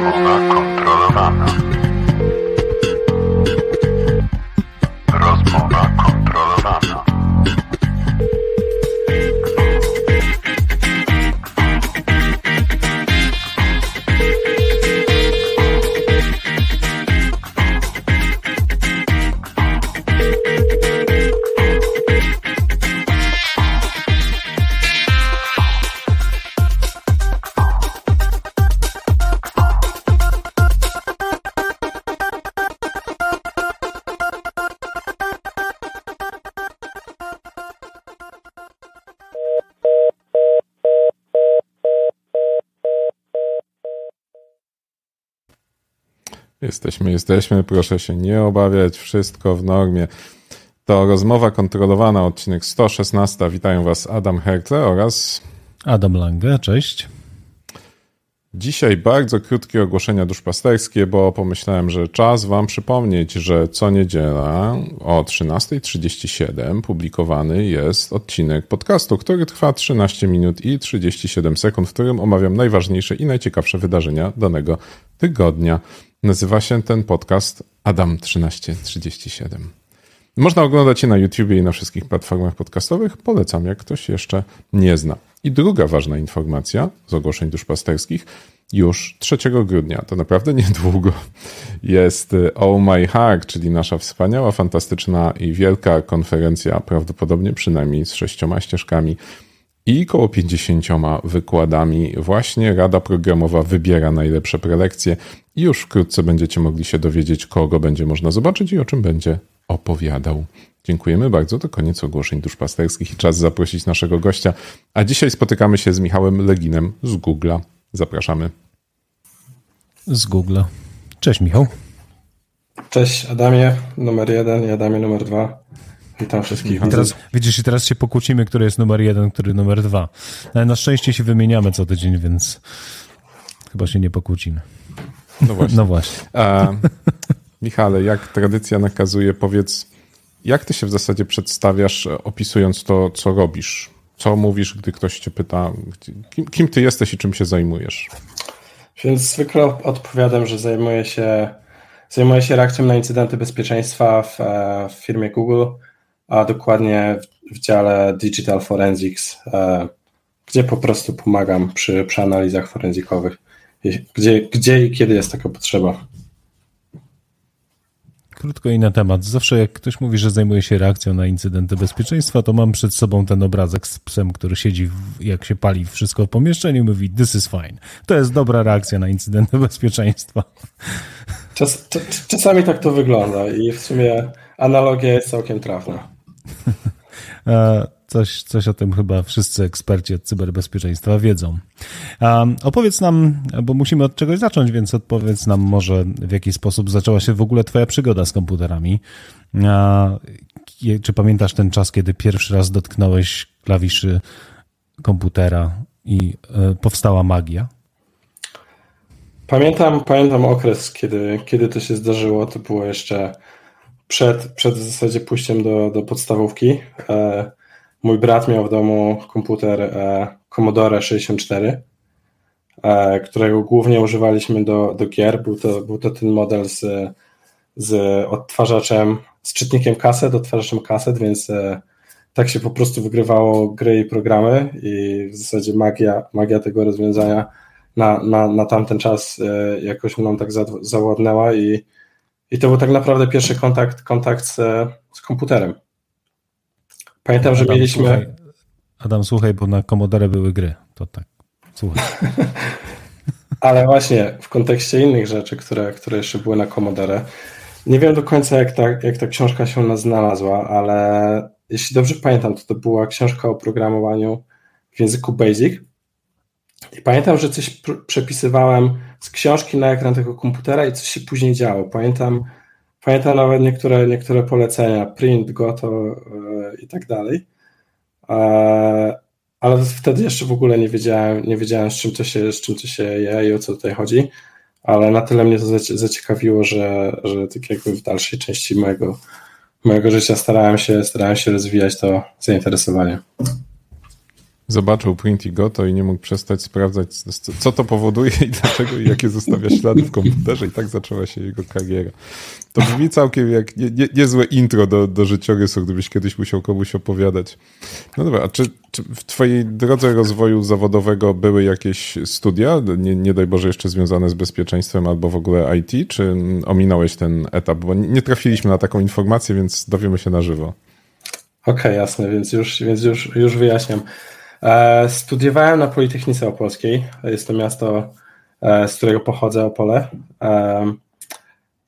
Rozmowa Jesteśmy, proszę się nie obawiać, wszystko w normie. To rozmowa kontrolowana, odcinek 116. Witają Was Adam Herkle oraz Adam Lange, cześć. dzisiaj bardzo krótkie ogłoszenia duszpasterskie, bo pomyślałem, że czas Wam przypomnieć, że co niedziela o 13.37 publikowany jest odcinek podcastu, który trwa 13 minut i 37 sekund, w którym omawiam najważniejsze i najciekawsze wydarzenia danego tygodnia. Nazywa się ten podcast Adam 1337. Można oglądać je na YouTubie i na wszystkich platformach podcastowych. Polecam, jak ktoś jeszcze nie zna. I druga ważna informacja z ogłoszeń duszpasterskich. Już 3 grudnia, to naprawdę niedługo, jest Oh My Heart, czyli nasza wspaniała, fantastyczna i wielka konferencja, prawdopodobnie przynajmniej z sześcioma ścieżkami i około 50 wykładami. Właśnie Rada Programowa wybiera najlepsze prelekcje i już wkrótce będziecie mogli się dowiedzieć, kogo będzie można zobaczyć i o czym będzie opowiadał. Dziękujemy bardzo. To koniec ogłoszeń duszpasterskich i czas zaprosić naszego gościa. A dzisiaj spotykamy się z Michałem Leginem z Google'a. Zapraszamy. Z Google. Cześć Michał. Cześć Adamie numer jeden i Adamie numer dwa. Witam wszystkich. I teraz, widzisz, i teraz się pokłócimy, który jest numer jeden, który numer dwa. Ale na szczęście się wymieniamy co tydzień, więc chyba się nie pokłócimy. No właśnie. No właśnie. A, Michale, jak tradycja nakazuje, powiedz, jak ty się w zasadzie przedstawiasz, e, opisując to, co robisz? Co mówisz, gdy ktoś cię pyta, kim, kim ty jesteś i czym się zajmujesz? Więc zwykle odpowiadam, że zajmuję się, zajmuję się reakcją na incydenty bezpieczeństwa w, e, w firmie Google, a dokładnie w, w dziale Digital Forensics, e, gdzie po prostu pomagam przy, przy analizach forenzikowych, gdzie, gdzie i kiedy jest taka potrzeba. Krótko i na temat. Zawsze jak ktoś mówi, że zajmuje się reakcją na incydenty bezpieczeństwa, to mam przed sobą ten obrazek z psem, który siedzi, w, jak się pali wszystko w pomieszczeniu i mówi this is fine. To jest dobra reakcja na incydenty bezpieczeństwa. Czas, czasami tak to wygląda i w sumie analogia jest całkiem trafna. Coś, coś o tym chyba wszyscy eksperci od cyberbezpieczeństwa wiedzą. Um, opowiedz nam, bo musimy od czegoś zacząć, więc odpowiedz nam może w jaki sposób zaczęła się w ogóle twoja przygoda z komputerami. czy pamiętasz ten czas, kiedy pierwszy raz dotknąłeś klawiszy komputera i e, powstała magia? Pamiętam, pamiętam okres, kiedy, kiedy to się zdarzyło. To było jeszcze przed, przed w zasadzie pójściem do, do podstawówki. E, mój brat miał w domu komputer e, Commodore 64, e, którego głównie używaliśmy do, do gier. Był to, był to ten model z, z odtwarzaczem, z czytnikiem kaset, odtwarzaczem kaset, więc e, tak się po prostu wygrywało gry i programy i w zasadzie magia, magia tego rozwiązania na, na, na tamten czas jakoś nam tak zawładnęła i, i to był tak naprawdę pierwszy kontakt, kontakt z, z komputerem. Pamiętam, że Adam, mieliśmy. Słuchaj, Adam, słuchaj, bo na Commodore były gry. To tak. Słuchaj. Ale właśnie w kontekście innych rzeczy, które, które jeszcze były na Commodore. Nie wiem do końca, jak ta, jak ta książka się znalazła, ale jeśli dobrze pamiętam, to to była książka o programowaniu w języku Basic. I pamiętam, że coś przepisywałem z książki na ekran tego komputera i coś się później działo. Pamiętam, Pamiętam nawet niektóre, niektóre polecenia, print, goto yy, i tak dalej. E, ale wtedy jeszcze w ogóle nie wiedziałem, nie wiedziałem z, czym to się, z czym to się je i o co tutaj chodzi. Ale na tyle mnie to zaciekawiło, że, że tak jakby w dalszej części mojego, mojego życia starałem się, starałem się rozwijać to zainteresowanie. Zobaczył print i goto i nie mógł przestać sprawdzać, co to powoduje i dlaczego i jakie zostawia ślady w komputerze i tak zaczęła się jego kariera. To brzmi całkiem jak nie, nie, niezłe intro do, do życiorysu, gdybyś kiedyś musiał komuś opowiadać. No dobra, a czy, czy w twojej drodze rozwoju zawodowego były jakieś studia, nie, nie daj Boże jeszcze związane z bezpieczeństwem albo w ogóle IT, czy ominąłeś ten etap? Bo nie trafiliśmy na taką informację, więc dowiemy się na żywo. Okej, okay, jasne, więc już, więc już, już wyjaśniam. E, studiowałem na Politechnice Opolskiej. Jest to miasto, e, z którego pochodzę, Opole. E,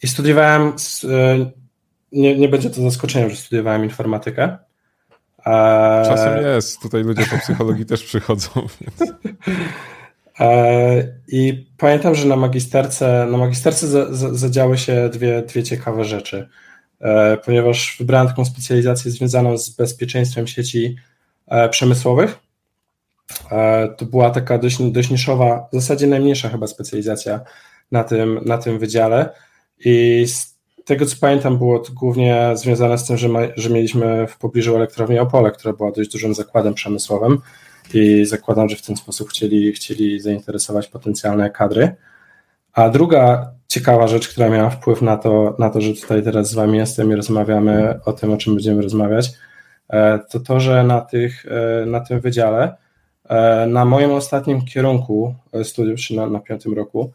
I studiowałem, nie, nie będzie to zaskoczeniem, że studiowałem informatykę. Czasem jest. Tutaj ludzie po psychologii też przychodzą. Więc. I pamiętam, że na magisterce, na magisterce zadziały się dwie, dwie ciekawe rzeczy, ponieważ wybrałem taką specjalizację związaną z bezpieczeństwem sieci przemysłowych to była taka dość, dość niszowa, w zasadzie najmniejsza chyba specjalizacja na tym, na tym wydziale i z tego co pamiętam było to głównie związane z tym, że, ma, że mieliśmy w pobliżu elektrownię Opole, która była dość dużym zakładem przemysłowym i zakładam, że w ten sposób chcieli, chcieli zainteresować potencjalne kadry. A druga ciekawa rzecz, która miała wpływ na to, na to, że tutaj teraz z Wami jestem i rozmawiamy o tym, o czym będziemy rozmawiać, e, to to, że na, tych, e, na tym wydziale E, na moim ostatnim kierunku e, studiów, czy na, na piątym roku,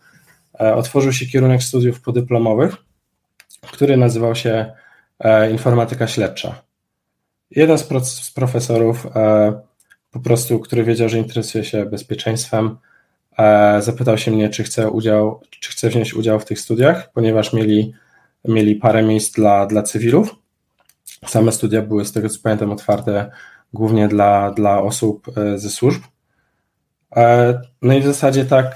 e, otworzył się kierunek studiów podyplomowych, który nazywał się informatyka śledcza. Jeden z, pro, z profesorów, po prostu, który wiedział, że interesuje się bezpieczeństwem, zapytał się mnie, czy chcę, udział, czy chcę wziąć udział w tych studiach, ponieważ mieli, mieli parę miejsc dla, dla cywilów. Same studia były, z tego co pamiętam, otwarte głównie dla, dla osób e, ze służb. E, no i w zasadzie tak,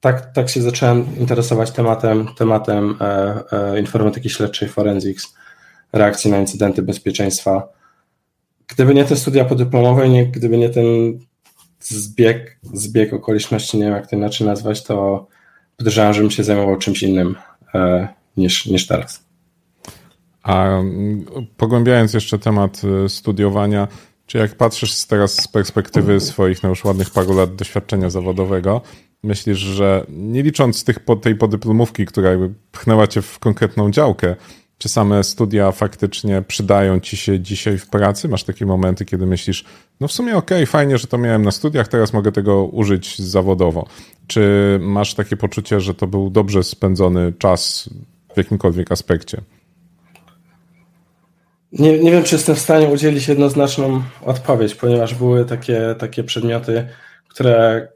tak, tak się zacząłem interesować tematem, tematem e, informatyki śledczej, forensics, reakcji na incydenty bezpieczeństwa. Gdyby nie te studia podyplomowe, nie, gdyby nie ten zbieg, zbieg okoliczności, nie wiem jak to inaczej nazwać, to podejrzewam, żebym się zajmował czymś innym niż, niż teraz. A mm, pogłębiając jeszcze temat studiowania, czy jak patrzysz teraz z perspektywy swoich no już ładnych paru lat doświadczenia zawodowego, myślisz, że nie licząc tych, tej podyplomówki, która jakby pchnęła cię w konkretną działkę, czy same studia faktycznie przydają ci się dzisiaj w pracy? Masz takie momenty, kiedy myślisz, no w sumie okej, okay, fajnie, że to miałem na studiach, teraz mogę tego użyć zawodowo. Czy masz takie poczucie, że to był dobrze spędzony czas w jakimkolwiek aspekcie? Nie, nie wiem, czy jestem w stanie udzielić jednoznaczną odpowiedź, ponieważ były takie, takie przedmioty, które,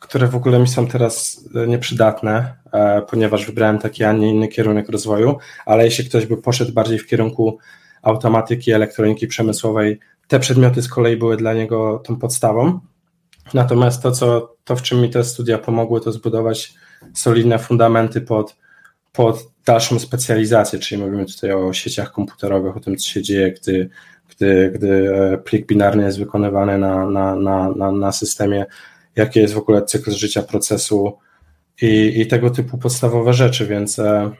które w ogóle mi są teraz nieprzydatne, e, ponieważ wybrałem taki, a nie inny kierunek rozwoju, ale jeśli ktoś by poszedł bardziej w kierunku automatyki, elektroniki przemysłowej, te przedmioty z kolei były dla niego tą podstawą. Natomiast to, co, to w czym mi te studia pomogły, to zbudować solidne fundamenty pod, pod dalszą specjalizację, czyli mówimy tutaj o sieciach komputerowych, o tym, co się dzieje, gdy, gdy, gdy e, plik binarny jest wykonywany na, na, na, na, na systemie, jaki jest w ogóle cykl życia procesu i, i tego typu podstawowe rzeczy, więc e,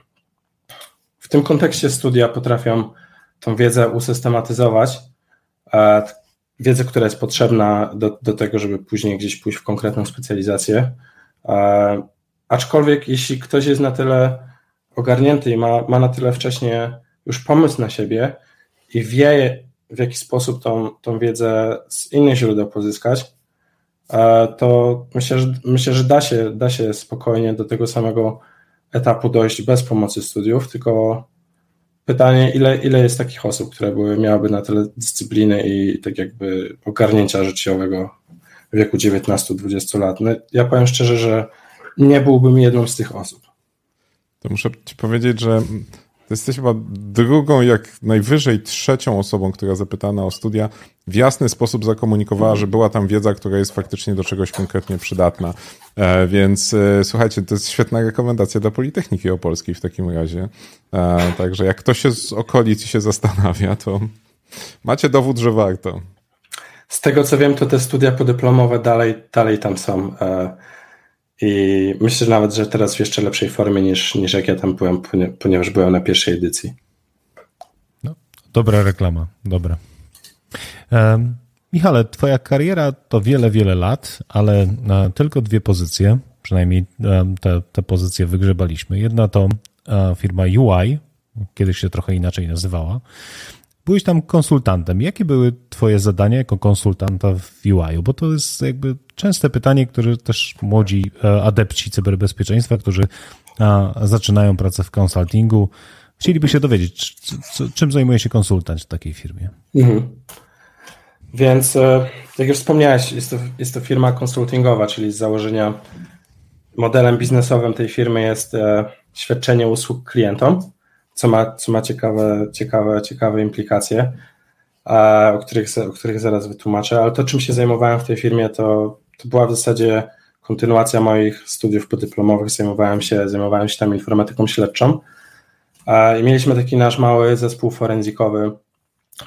w tym kontekście studia potrafią tą wiedzę usystematyzować, e, wiedzę, która jest potrzebna do, do tego, żeby później gdzieś pójść w konkretną specjalizację. Aczkolwiek jeśli ktoś jest na tyle ogarnięty i ma, ma na tyle wcześnie już pomysł na siebie i wie, w jaki sposób tą, tą wiedzę z innych źródeł pozyskać, e, to myślę, że, myślę, że da, się, da się spokojnie do tego samego etapu dojść bez pomocy studiów, tylko pytanie, ile, ile jest takich osób, które były, miałyby na tyle dyscypliny i tak jakby ogarnięcia życiowego w wieku 19-20 lat. No, ja powiem szczerze, że nie byłbym jedną z tych osób to muszę ci powiedzieć, że jesteś chyba drugą, jak najwyżej trzecią osobą, która zapytana o studia, w jasny sposób zakomunikowała, że była tam wiedza, która jest faktycznie do czegoś konkretnie przydatna. E, więc e, słuchajcie, to jest świetna rekomendacja dla Politechniki Opolskiej w takim razie. E, także jak ktoś się z okolic się zastanawia, to macie dowód, że warto. Z tego co wiem, to te studia podyplomowe dalej, dalej tam są. I myślę nawet, że teraz w jeszcze lepszej formie niż, niż jak ja tam byłem, ponieważ byłem na pierwszej edycji. No, dobra reklama, dobra. Um, Michale, twoja kariera to wiele, wiele lat, ale tylko dwie pozycje, przynajmniej te, te pozycje wygrzebaliśmy. Jedna to e, firma UI, kiedyś się trochę inaczej nazywała. Byłeś tam konsultantem. Jakie były twoje zadania jako konsultanta w UI? Bo to jest jakby częste pytanie, które też młodzi e, adepci cyberbezpieczeństwa, którzy zaczynają pracę w konsultingu, chcieliby się dowiedzieć, czym zajmuje się konsultant w takiej firmie. Mhm. Więc, e, jak już wspomniałeś, jest to, jest to firma konsultingowa, czyli z założenia modelem biznesowym tej firmy jest e, świadczenie usług klientom, co ma, co ma ciekawe, ciekawe, ciekawe implikacje, o których, o których zaraz wytłumaczę, ale to, czym się zajmowałem w tej firmie, to, to była w zasadzie kontynuacja moich studiów podyplomowych. Zajmowałem się, zajmowałem się tam informatyką śledczą i mieliśmy taki nasz mały zespół forenzikowy,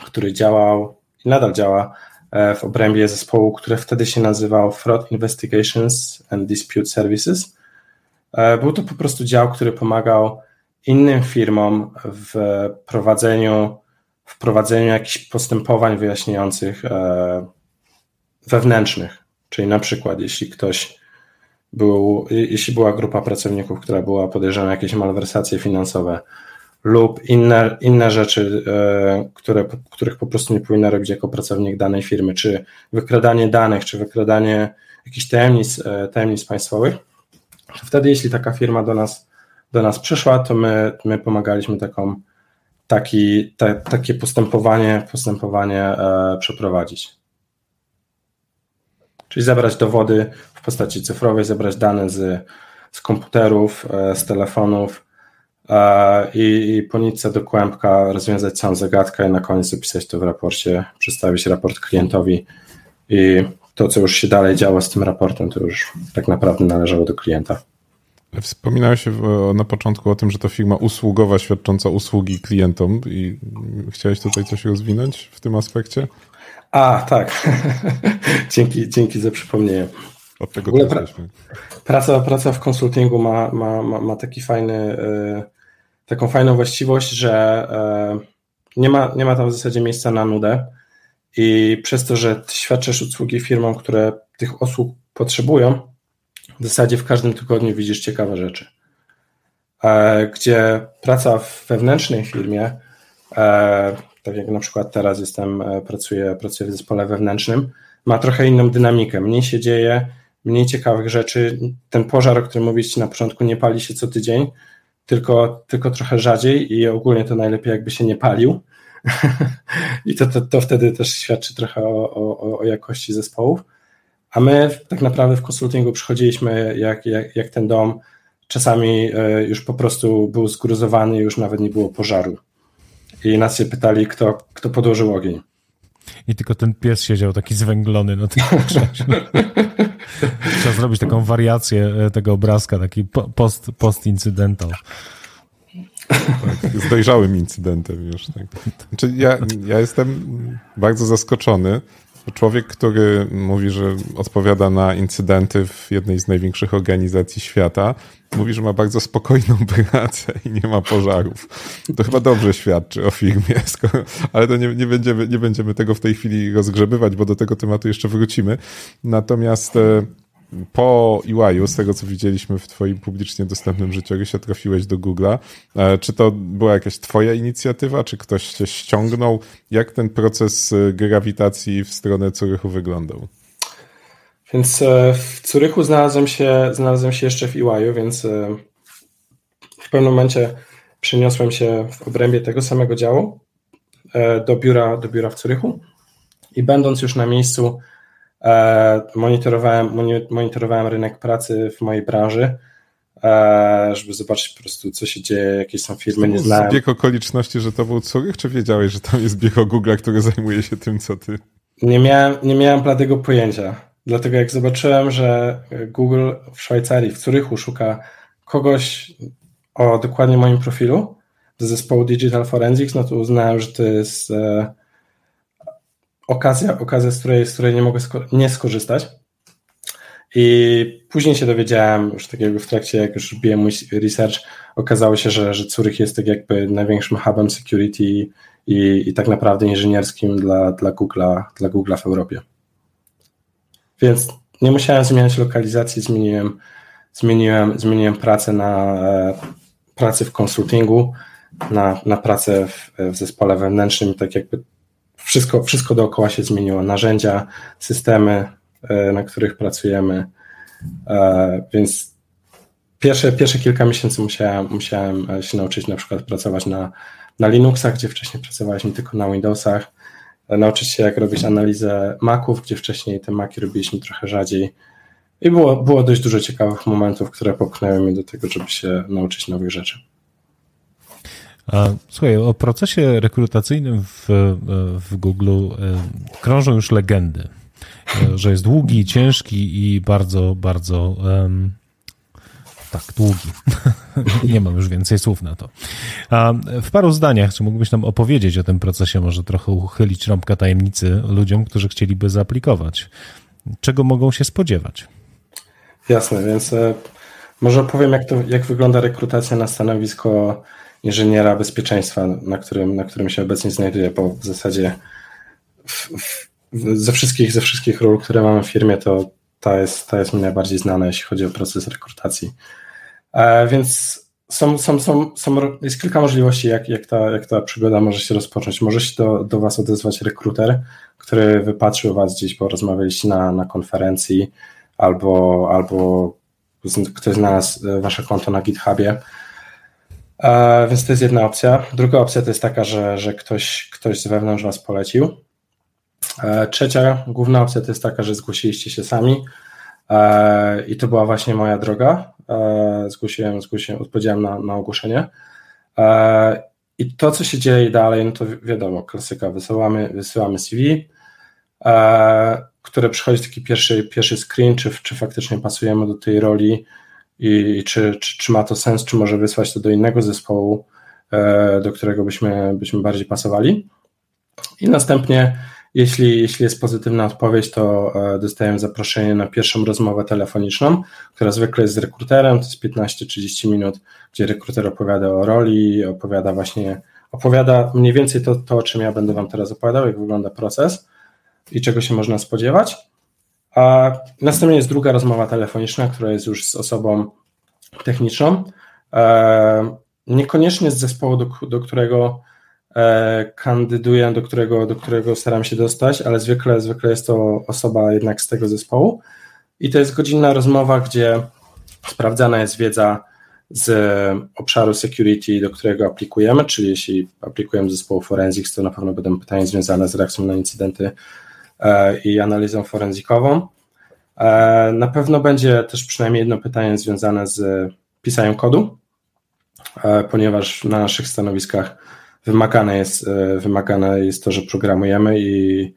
który działał i nadal działa e, w obrębie zespołu, który wtedy się nazywał Fraud Investigations and Dispute Services. E, był to po prostu dział, który pomagał innym firmom w prowadzeniu, w prowadzeniu jakichś postępowań wyjaśniających e, wewnętrznych. Czyli na przykład, jeśli ktoś był, jeśli była grupa pracowników, która była podejrzana jakieś malwersacje finansowe, lub inne, inne rzeczy, e, które, których po prostu nie powinna robić jako pracownik danej firmy, czy wykradanie danych, czy wykradanie jakichś tajemnic, e, tajemnic państwowych. Wtedy, jeśli taka firma do nas, do nas przyszła, to my, my pomagaliśmy taką, taki, takie postępowanie, postępowanie e, przeprowadzić. Czyli zebrać dowody w postaci cyfrowej, zebrać dane z, z komputerów, e, z telefonów, i, i nitce do kłębka rozwiązać całą zagadkę i na koniec zapisać to w raporcie, przedstawić raport klientowi i to, co już się dalej działo z tym raportem, to już tak naprawdę należało do klienta. Wspominałeś na początku o tym, że to firma usługowa świadcząca usługi klientom i chciałeś tutaj coś rozwinąć w tym aspekcie? A, tak. dzięki, dzięki za przypomnienie. Od tego pra praca, praca w konsultingu ma, ma, ma, ma taki fajny, yy, taką fajną właściwość, że e, nie ma, nie ma tam w zasadzie miejsca na nudę i przez to, że świadczysz usługi firmom, które tych usług potrzebują, w zasadzie w każdym tygodniu widzisz ciekawe rzeczy. E, gdzie praca w wewnętrznej firmie, e, tak jak na przykład teraz jestem, pracuję, pracuję w zespole wewnętrznym, ma trochę inną dynamikę. Mniej się dzieje, mniej ciekawych rzeczy. Ten pożar, o którym mówiliście na początku, nie pali się co tydzień, tylko, tylko trochę rzadziej i ogólnie to najlepiej jakby się nie palił. I to, to, to wtedy też świadczy trochę o, o, o jakości zespołów. A my tak naprawdę w konsultingu przychodziliśmy jak, jak, jak ten dom czasami e, już po prostu był zgruzowany, już nawet nie było pożaru. I nas się pytali, kto, kto podłożył ogień. I tylko ten pies siedział taki zwęglony na tym krześle. Trzeba zrobić taką wariację e, tego obrazka, taki post, post-incydental. Tak, z dojrzałym incydentem już. Tak. Znaczy ja, ja jestem bardzo zaskoczony. Człowiek, który mówi, że odpowiada na incydenty w jednej z największych organizacji świata, mówi, że ma bardzo spokojną pracę i nie ma pożarów. To chyba dobrze świadczy o firmie, ale to nie, nie, będziemy, nie będziemy tego w tej chwili rozgrzebywać, bo do tego tematu jeszcze wrócimy. Natomiast e, po EY, z tego co widzieliśmy w Twoim publicznie dostępnym życiorysie, trafiłeś do Google'a. E, czy to była jakaś Twoja inicjatywa, czy ktoś Cię ściągnął? Jak ten proces e, grawitacji w stronę Curychu wyglądał? Więc e, w Curychu znalazłem się, znalazłem się jeszcze w EY, więc w pewnym momencie przeniosłem się w obrębie tego samego działu do biura, do biura w Curychu i będąc już na miejscu E, monitorowałem, monitorowałem rynek pracy w mojej branży, e, żeby zobaczyć po prostu, co się dzieje, jakie są firmy, nie znałem. Zbieg okoliczności, że to był Curych, czy wiedziałeś, że tam jest bieg Google, który zajmuje się tym, co ty? Nie miałem, nie miałem bladego pojęcia. Dlatego jak zobaczyłem, że Google w Szwajcarii, w Curychu szuka kogoś o dokładnie moim profilu do zespołu Digital Forensics, no to uznałem, że to jest e, okazja, okazja z, której, z której nie mogę sko nie skorzystać. I później się dowiedziałem, już tak jakby w trakcie, jak już robiłem mój research, okazało się, że, że Zurich jest tak jakby największym hubem security i, i tak naprawdę inżynierskim dla, dla, Google'a, dla Google'a w Europie. Więc nie musiałem zmieniać lokalizacji, zmieniłem, zmieniłem, zmieniłem pracę na e, pracy w konsultingu, na, na pracę w, w zespole wewnętrznym, tak jakby wszystko, wszystko dookoła się zmieniło. Narzędzia, systemy, e, na których pracujemy. E, więc pierwsze, pierwsze kilka miesięcy musiałem, musiałem się nauczyć na przykład pracować na, na Linuxach, gdzie wcześniej pracowaliśmy tylko na Windowsach. E, nauczyć się, jak robić analizę Maców, gdzie wcześniej te Maki robiliśmy trochę rzadziej. I było, było dość dużo ciekawych momentów, które popchnęły mnie do tego, żeby się nauczyć nowych rzeczy. Słuchaj, o procesie rekrutacyjnym w, w Google e, krążą już legendy, e, że jest długi, ciężki i bardzo, bardzo um, tak, długi. Nie mam już więcej słów na to. W paru zdaniach, czy mógłbyś nam opowiedzieć o tym procesie, może trochę uchylić rąbka tajemnicy ludziom, którzy chcieliby zaaplikować? Czego mogą się spodziewać? Jasne, więc e, może opowiem, jak, to, jak wygląda rekrutacja na stanowisko inżyniera bezpieczeństwa, na którym, na którym się obecnie znajduję, bo w zasadzie w, w, ze, wszystkich, ze wszystkich ról, które mamy w firmie, to ta jest, ta jest mi najbardziej znana, jeśli chodzi o proces rekrutacji. E, więc są, są, są, są, jest kilka możliwości, jak, jak, ta, jak ta przygoda może się rozpocząć. Może się do, do Was odezwać rekruter, który wypatrzył Was gdzieś, bo rozmawialiście na, na konferencji, albo, albo ktoś znalazł Wasze konto na GitHubie. E, więc to jest jedna opcja. Druga opcja to jest taka, że, że ktoś, ktoś z wewnątrz Was polecił. E, trzecia, główna opcja to jest taka, że zgłosiliście się sami e, i to była właśnie moja droga. Zgłosiłem, zgłosiłem odpowiedziałem na, na ogłoszenie. I to, co się dzieje dalej, no to wiadomo, klasyka, wysyłamy, wysyłamy CV, które przychodzi taki pierwszy, pierwszy screen, czy, czy faktycznie pasujemy do tej roli i czy, czy, czy ma to sens, czy może wysłać to do innego zespołu, do którego byśmy, byśmy bardziej pasowali. I następnie jeśli, jeśli jest pozytywna odpowiedź, to e, dostajemy zaproszenie na pierwszą rozmowę telefoniczną, która zwykle jest z rekruterem, to jest 15-30 minut, gdzie rekruter opowiada o roli, opowiada właśnie, opowiada mniej więcej to, to, o czym ja będę Wam teraz opowiadał, jak wygląda proces i czego się można spodziewać. A następnie jest druga rozmowa telefoniczna, która jest już z osobą techniczną, e, niekoniecznie z zespołu, do, do którego E, kandyduję, do którego, do którego staram się dostać, ale zwykle, zwykle jest to osoba jednak z tego zespołu. I to jest godzinna rozmowa, gdzie sprawdzana jest wiedza z obszaru security, do którego aplikujemy, czyli jeśli aplikujemy do zespołu forensics, to na pewno będą pytania związane z reakcją na incydenty i analizą forenzikową. E, na pewno będzie też przynajmniej jedno pytanie związane z pisaniem kodu, ponieważ na naszych stanowiskach wymagane jest, e, wymagane jest to, że programujemy i,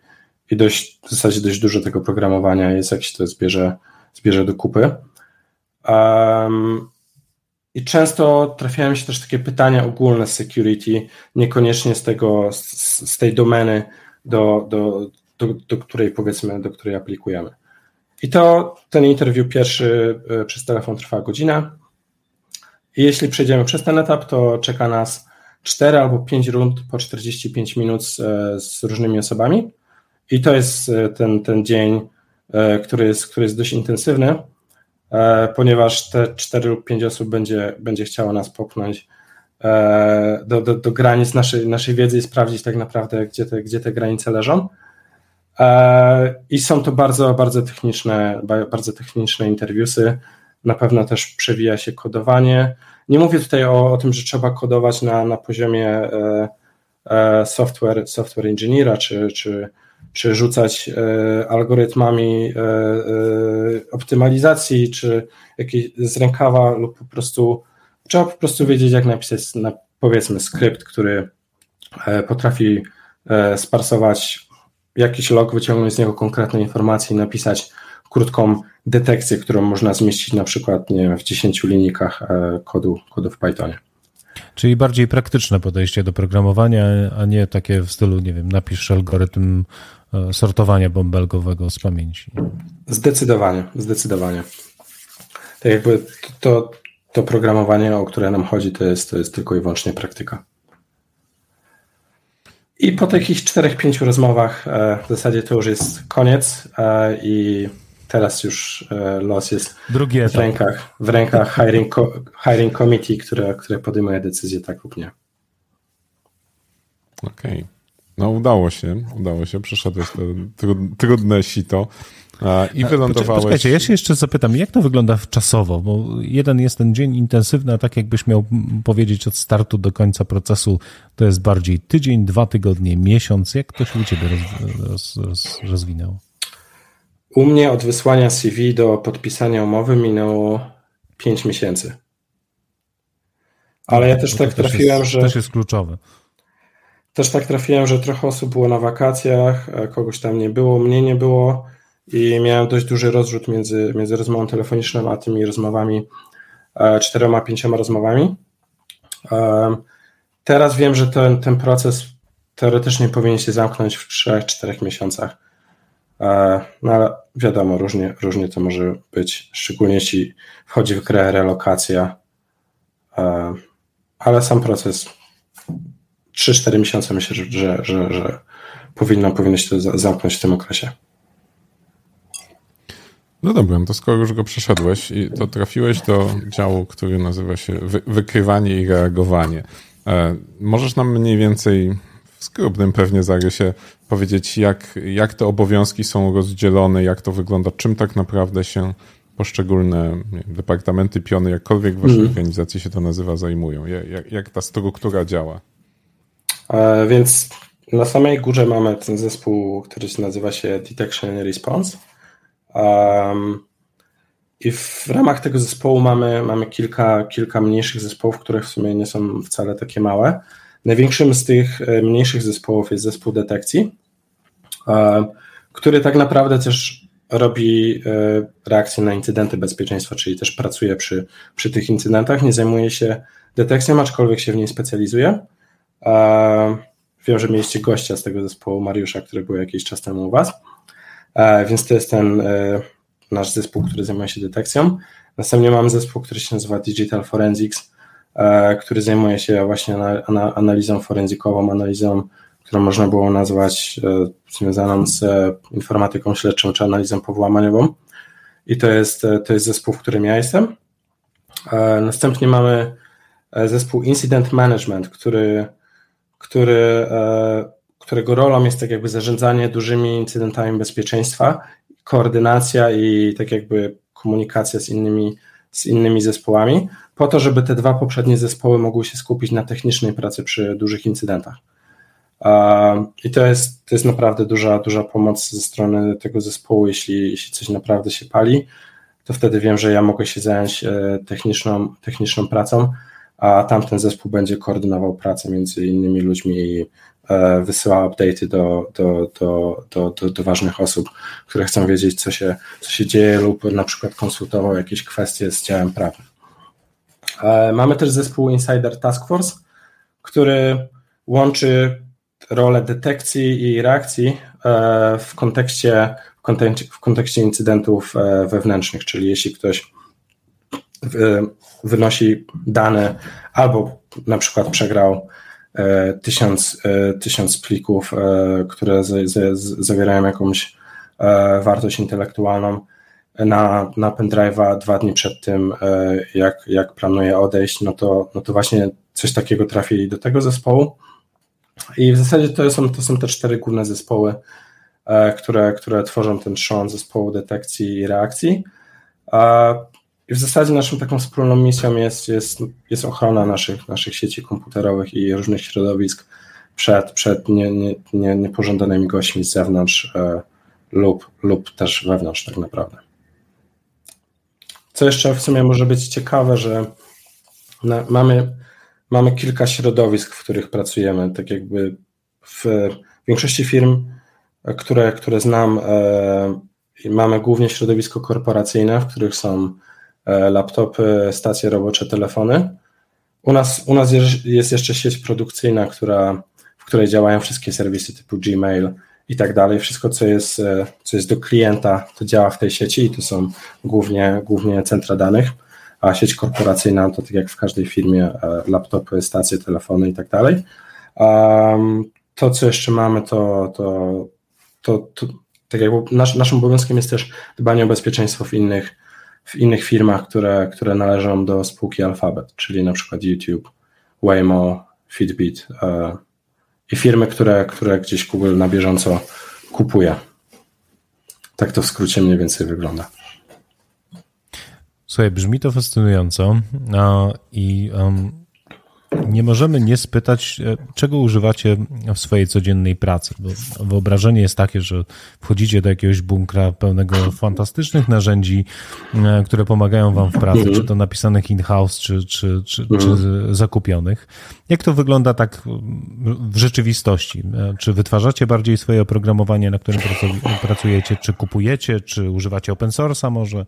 i dość, w zasadzie dość dużo tego programowania jest, jak się to zbierze, zbierze do kupy. Um, I często trafiają się też takie pytania ogólne security, niekoniecznie z tego, z, z tej domeny, do, do, do, do której powiedzmy, do której aplikujemy. I to ten interview pierwszy e, przez telefon trwa godzinę. I jeśli przejdziemy przez ten etap, to czeka nas 4 albo 5 rund po 45 minut z, z różnymi osobami. I to jest e, ten, ten dzień, e, który jest, który jest dość intensywny, e, ponieważ te 4 lub 5 osób będzie, będzie chciało nas popchnąć do, do, do granic naszej, naszej wiedzy i sprawdzić tak naprawdę, gdzie te, gdzie te granice leżą. I są to bardzo, bardzo techniczne, bardzo techniczne interwiusy. Na pewno też przewija się kodowanie. Nie mówię tutaj o, o tym, że trzeba kodować na, na poziomie e, e, software, software engineera, czy, czy, czy rzucać e, algorytmami optymalizacji, czy jakieś z rękawa lub po prostu trzeba po prostu wiedzieć, jak napisać na, powiedzmy skrypt, który potrafi sparsować jakiś log, wyciągnąć z niego konkretne informacje i napisać krótką detekcję, którą można zmieścić na przykład nie wiem, w 10 linijkach e, kodu, kodu w Pythonie. Czyli bardziej praktyczne podejście do programowania, a nie takie w stylu, nie wiem, napisz algorytm e, sortowania bąbelkowego z pamięci. Zdecydowanie, zdecydowanie. Tak jakby to, to programowanie, o które nam chodzi, to jest, to jest tylko i wyłącznie praktyka. I po takich czterech, pięciu rozmowach e, w zasadzie to już jest koniec e, i teraz już e, los jest Drugi w rękach, w rękach hiring, hiring committee, które, które podejmuje decyzję tak lub nie. Okej. No udało się, udało się, przeszedłeś to tru- trudne sito i wylądowałeś... Poczekajcie, ja się jeszcze zapytam, jak to wygląda czasowo? Bo jeden jest ten dzień intensywny, a tak jakbyś miał powiedzieć od startu do końca procesu, to jest bardziej tydzień, dwa tygodnie, miesiąc. Jak to się u ciebie roz, roz, roz, rozwinęło? U mnie od wysłania CV do podpisania umowy minęło 5 miesięcy. Ale ja też Bo tak też trafiłem, jest, że też jest kluczowe. Też tak trafiłem, że trochę osób było na wakacjach, e, kogoś tam nie było, mnie nie było i miałem dość duży rozrzut między, między rozmową telefoniczną a tymi rozmowami, e, czterema, pięcioma rozmowami. Teraz wiem, że ten, ten proces teoretycznie powinien się zamknąć w 3-4 miesiącach. E, No ale wiadomo, różnie, różnie to może być, szczególnie jeśli wchodzi w grę relokacja. Ale sam proces 3-4 miesiące myślę, że, że, że, że powinno, powinno się to za- zamknąć w tym okresie. No dobra, to skoro już go przeszedłeś, i to trafiłeś do działu, który nazywa się wy wykrywanie i reagowanie. E, możesz nam mniej więcej w skromnym pewnie zarysie powiedzieć, jak, jak te obowiązki są rozdzielone, jak to wygląda, czym tak naprawdę się poszczególne wiem, departamenty, piony, jakkolwiek w waszej organizacji się to nazywa, zajmują? Jak, jak ta struktura działa? E, Więc na samej górze mamy ten zespół, który nazywa się Detection Response. Um, I w ramach tego zespołu mamy, mamy kilka, kilka mniejszych zespołów, które w sumie nie są wcale takie małe. Największym z tych e, mniejszych zespołów jest zespół detekcji, e, który tak naprawdę też robi reakcje na incydenty bezpieczeństwa, czyli też pracuje przy, przy tych incydentach. Nie zajmuje się detekcją, aczkolwiek się w niej specjalizuje. Wiem, że mieliście gościa z tego zespołu, Mariusza, który był jakiś czas temu u Was. Więc to jest ten e, nasz zespół, który zajmuje się detekcją. Następnie mamy zespół, który się nazywa Digital Forensics, e, który zajmuje się właśnie ana- ana- analizą forenzykową, analizą, którą można było nazwać e, związaną z informatyką śledczą czy analizą powłamaniową. I to jest, to jest zespół, w którym ja jestem. Następnie mamy zespół Incident Management, który, który, e, którego rolą jest tak jakby zarządzanie dużymi incydentami bezpieczeństwa, koordynacja i tak jakby komunikacja z innymi, z innymi zespołami, po to, żeby te dwa poprzednie zespoły mogły się skupić na technicznej pracy przy dużych incydentach. I to jest, to jest naprawdę duża, duża pomoc ze strony tego zespołu, jeśli, jeśli coś naprawdę się pali, to wtedy wiem, że ja mogę się zająć e, techniczną, techniczną pracą, a tamten zespół będzie koordynował pracę między innymi ludźmi i e, wysyłał update'y do, do, do, do, do, ważnych osób, które chcą wiedzieć, co się, co się dzieje lub na przykład konsultował jakieś kwestie z działem prawnym. E, Mamy też zespół Insider Task Force, który łączy rolę detekcji i reakcji e, w kontekście, w kontekście, w kontekście incydentów wewnętrznych, czyli jeśli ktoś wynosi dane albo na przykład przegrał e, tysiąc, e, tysiąc plików, e, które z, z, z, zawierają jakąś wartość intelektualną na, na pendrive'a dwa dni przed tym, jak, jak planuje odejść, no to, no to właśnie coś takiego trafi do tego zespołu. I w zasadzie to są, to są te cztery główne zespoły, które, które tworzą ten trzon zespołu detekcji i reakcji. E, I w zasadzie naszą taką wspólną misją jest, jest, jest ochrona naszych, naszych sieci komputerowych i różnych środowisk przed, przed nie, nie, nie, niepożądanymi gośćmi z zewnątrz e, lub, lub też wewnątrz tak naprawdę. Co jeszcze w sumie może być ciekawe, że na, mamy, mamy kilka środowisk, w których pracujemy. Tak jakby w większości firm, które, które znam, e, mamy głównie środowisko korporacyjne, w których są e, laptopy, stacje robocze, telefony. U nas, u nas jest, jeszcze sieć produkcyjna, która, w której działają wszystkie serwisy typu Gmail i tak dalej. Wszystko, co jest, e, co jest do klienta, to działa w tej sieci i to są głównie, głównie centra danych, a sieć korporacyjna to tak jak w każdej firmie e, laptopy, stacje, telefony i tak dalej. To, co jeszcze mamy, to, to, to, to tak jak nasz, naszym obowiązkiem jest też dbanie o bezpieczeństwo w innych, w innych firmach, które, które należą do spółki Alphabet, czyli na przykład YouTube, Waymo, Fitbit e, i firmy, które, które gdzieś Google na bieżąco kupuje. Tak to w skrócie mniej więcej wygląda. Słuchaj, brzmi to fascynująco i um, nie możemy nie spytać, e, czego używacie w swojej codziennej pracy, bo wyobrażenie jest takie, że wchodzicie do jakiegoś bunkra pełnego fantastycznych narzędzi, e, które pomagają wam w pracy, czy to napisanych in-house, czy, czy, czy, czy zakupionych. Jak to wygląda tak w rzeczywistości? E, czy wytwarzacie bardziej swoje oprogramowanie, na którym pracujecie, czy kupujecie, czy używacie open source'a może?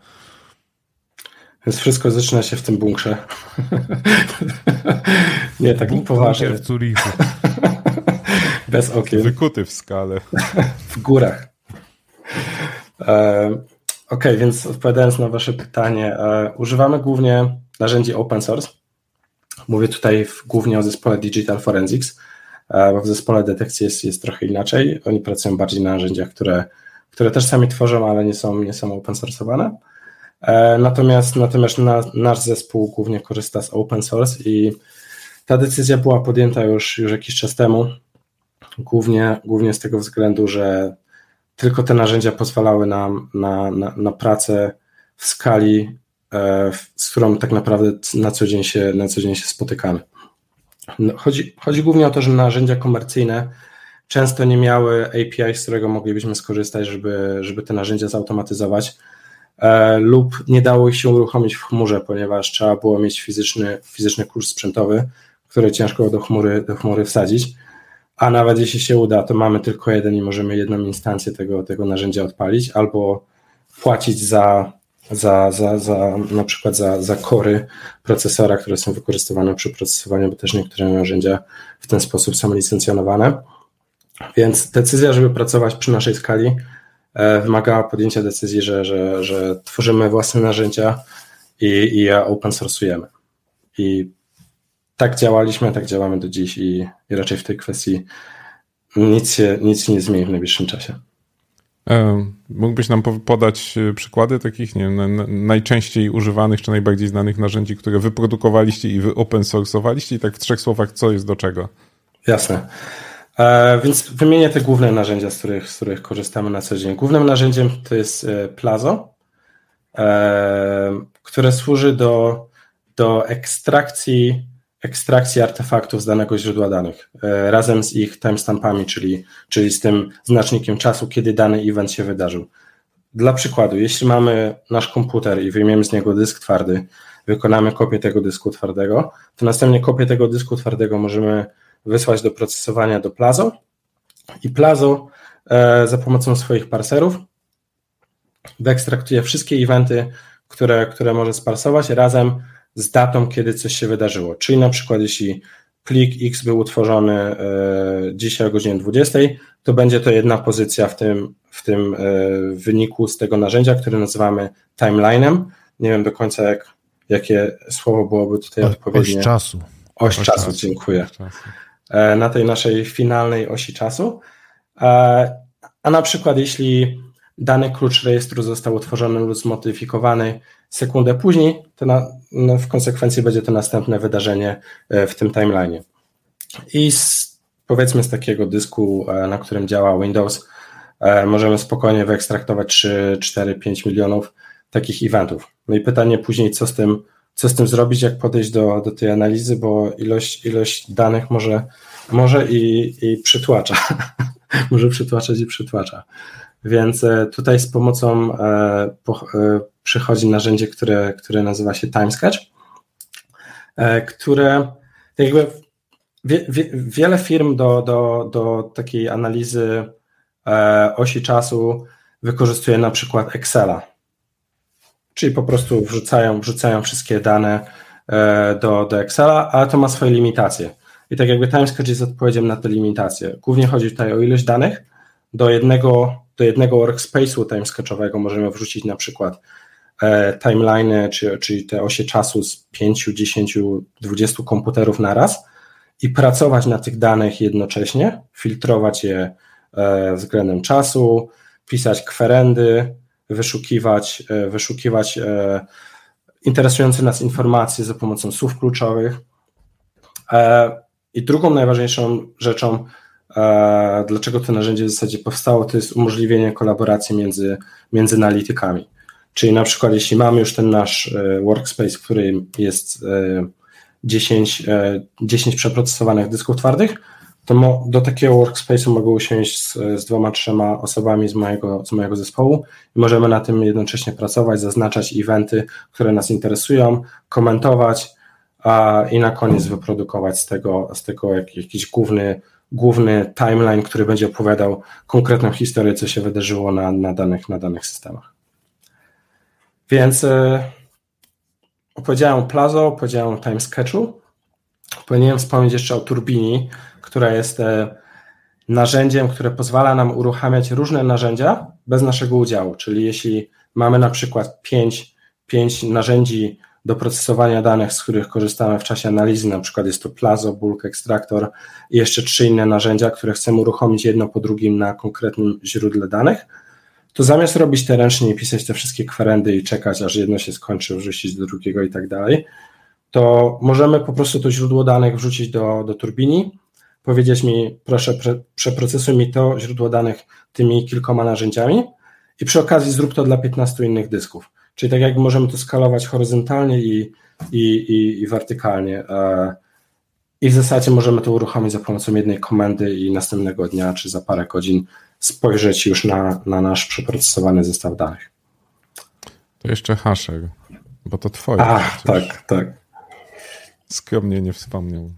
Więc wszystko zaczyna się w tym bunkrze. nie, tak nie poważnie. w Zurichu. Bez okien. Wykuty w skale. w górach. E, ok, więc odpowiadając na Wasze pytanie, e, używamy głównie narzędzi open source. Mówię tutaj w, głównie o zespole Digital Forensics, e, bo w zespole detekcji jest, jest trochę inaczej. Oni pracują bardziej na narzędziach, które, które też sami tworzą, ale nie są, nie są open source'owane. E, natomiast, natomiast na, nasz zespół głównie korzysta z open source i ta decyzja była podjęta już, już jakiś czas temu, głównie, głównie z tego względu, że tylko te narzędzia pozwalały nam na, na, na pracę w skali, e, z którą tak naprawdę na co dzień się, na co dzień się spotykamy. No, chodzi, chodzi głównie o to, że narzędzia komercyjne często nie miały API, z którego moglibyśmy skorzystać, żeby, żeby te narzędzia zautomatyzować. E, lub nie dało się uruchomić w chmurze, ponieważ trzeba było mieć fizyczny, fizyczny kurs sprzętowy, który ciężko do chmury, do chmury wsadzić. A nawet jeśli się uda, to mamy tylko jeden i możemy jedną instancję tego, tego narzędzia odpalić, albo płacić za, za, za, za na przykład za, za kory procesora, które są wykorzystywane przy procesowaniu, bo też niektóre narzędzia w ten sposób są licencjonowane. Więc decyzja, żeby pracować przy naszej skali, E, wymagała podjęcia decyzji, że, że, że tworzymy własne narzędzia i, i je open source'ujemy. I tak działaliśmy, tak działamy do dziś i, i raczej w tej kwestii nic się, nic nie zmieni w najbliższym czasie. E, mógłbyś nam podać e, przykłady takich nie wiem, najczęściej używanych czy najbardziej znanych narzędzi, które wyprodukowaliście i wy open source'owaliście i tak w trzech słowach, co jest do czego? Jasne. E, więc wymienię te główne narzędzia, z których, z których korzystamy na co dzień. Głównym narzędziem to jest e, Plazo, e, które służy do, do ekstrakcji, ekstrakcji artefaktów z danego źródła danych razem z ich timestampami, czyli, czyli z tym znacznikiem czasu, kiedy dany event się wydarzył. Dla przykładu, jeśli mamy nasz komputer i wyjmiemy z niego dysk twardy, wykonamy kopię tego dysku twardego, to następnie kopię tego dysku twardego możemy wysłać do procesowania do Plazo i Plazo e, za pomocą swoich parserów wyekstraktuje wszystkie eventy, które, które może sparsować razem z datą, kiedy coś się wydarzyło. Czyli na przykład jeśli plik X był utworzony e, dzisiaj o godzinie 20, to będzie to jedna pozycja w tym, w tym e, wyniku z tego narzędzia, które nazywamy timelinem. Nie wiem do końca, jak, jakie słowo byłoby tutaj odpowiednie. Oś czasu. Oś, Oś czasu, czasu, dziękuję. Oś czasu. E, na tej naszej finalnej osi czasu. E, a na przykład, jeśli dany klucz rejestru został utworzony lub zmodyfikowany sekundę później, to na, no w konsekwencji będzie to następne wydarzenie e, w tym timeline. I z, powiedzmy z takiego dysku, na którym działa Windows, możemy spokojnie wyekstraktować 3, 4, 5 milionów takich eventów. No i pytanie później, co z tym co z tym zrobić, jak podejść do, do tej analizy, bo ilość, ilość danych może, może i, i przytłacza. może przytłaczać i przytłacza. Więc e, tutaj z pomocą e, po, e, przychodzi narzędzie, które, które nazywa się TimeSketch, e, które jakby wie, wie, wiele firm do, do, do takiej analizy e, osi czasu wykorzystuje na przykład Excela czyli po prostu wrzucają, wrzucają wszystkie dane e, do, do Excela, ale to ma swoje limitacje. I tak jakby TimeSketch jest odpowiedzią na te limitacje. Głównie chodzi tutaj o ilość danych. Do jednego, do jednego workspace'u timesketchowego możemy wrzucić na przykład e, timeline, czy, czyli te osie czasu z 5, 10, 20 komputerów na raz i pracować na tych danych jednocześnie, filtrować je e, względem czasu, pisać kwerendy, wyszukiwać, e, wyszukiwać e, interesujące nas informacje za pomocą słów kluczowych. I drugą najważniejszą rzeczą, dlaczego to narzędzie w zasadzie powstało, to jest umożliwienie kolaboracji między, między analitykami. Czyli na przykład, jeśli mamy już ten nasz workspace, w którym jest 10, 10 przeprocesowanych dysków twardych, to do takiego workspace'u mogę usiąść z, z, dwoma, trzema osobami z mojego, z mojego zespołu i możemy na tym jednocześnie pracować, zaznaczać eventy, które nas interesują, komentować a, i na koniec wyprodukować z tego, z tego jakiś główny, główny timeline, który będzie opowiadał konkretną historię, co się wydarzyło na, na, danych, na danych systemach. Więc e, opowiedziałem o Plazo, opowiedziałem o Time Sketchu. Powinienem wspomnieć jeszcze o Turbini, która jest e, narzędziem, które pozwala nam uruchamiać różne narzędzia bez naszego udziału. Czyli jeśli mamy na przykład pięć, pięć narzędzi do procesowania danych, z których korzystamy w czasie analizy, na przykład jest to Plazo, Bulk Extractor i jeszcze trzy inne narzędzia, które chcemy uruchomić jedno po drugim na konkretnym źródle danych, to zamiast robić te ręcznie i pisać te wszystkie kwerendy i czekać, aż jedno się skończy, wrzucić do drugiego i tak dalej, to możemy po prostu to źródło danych wrzucić do, do turbini, powiedzieć mi, proszę, pre, przeprocesuj mi to źródło danych tymi kilkoma narzędziami i przy okazji zrób to dla 15 innych dysków. Czyli tak jak możemy to skalować horyzontalnie i, i, i, i wertykalnie. E, I w zasadzie możemy to uruchomić za pomocą jednej komendy i następnego dnia, czy za parę godzin spojrzeć już na, na nasz przeprocesowany zestaw danych. To jeszcze hasher, bo to twoje. A, tak, tak. Skromnie nie wspomniał.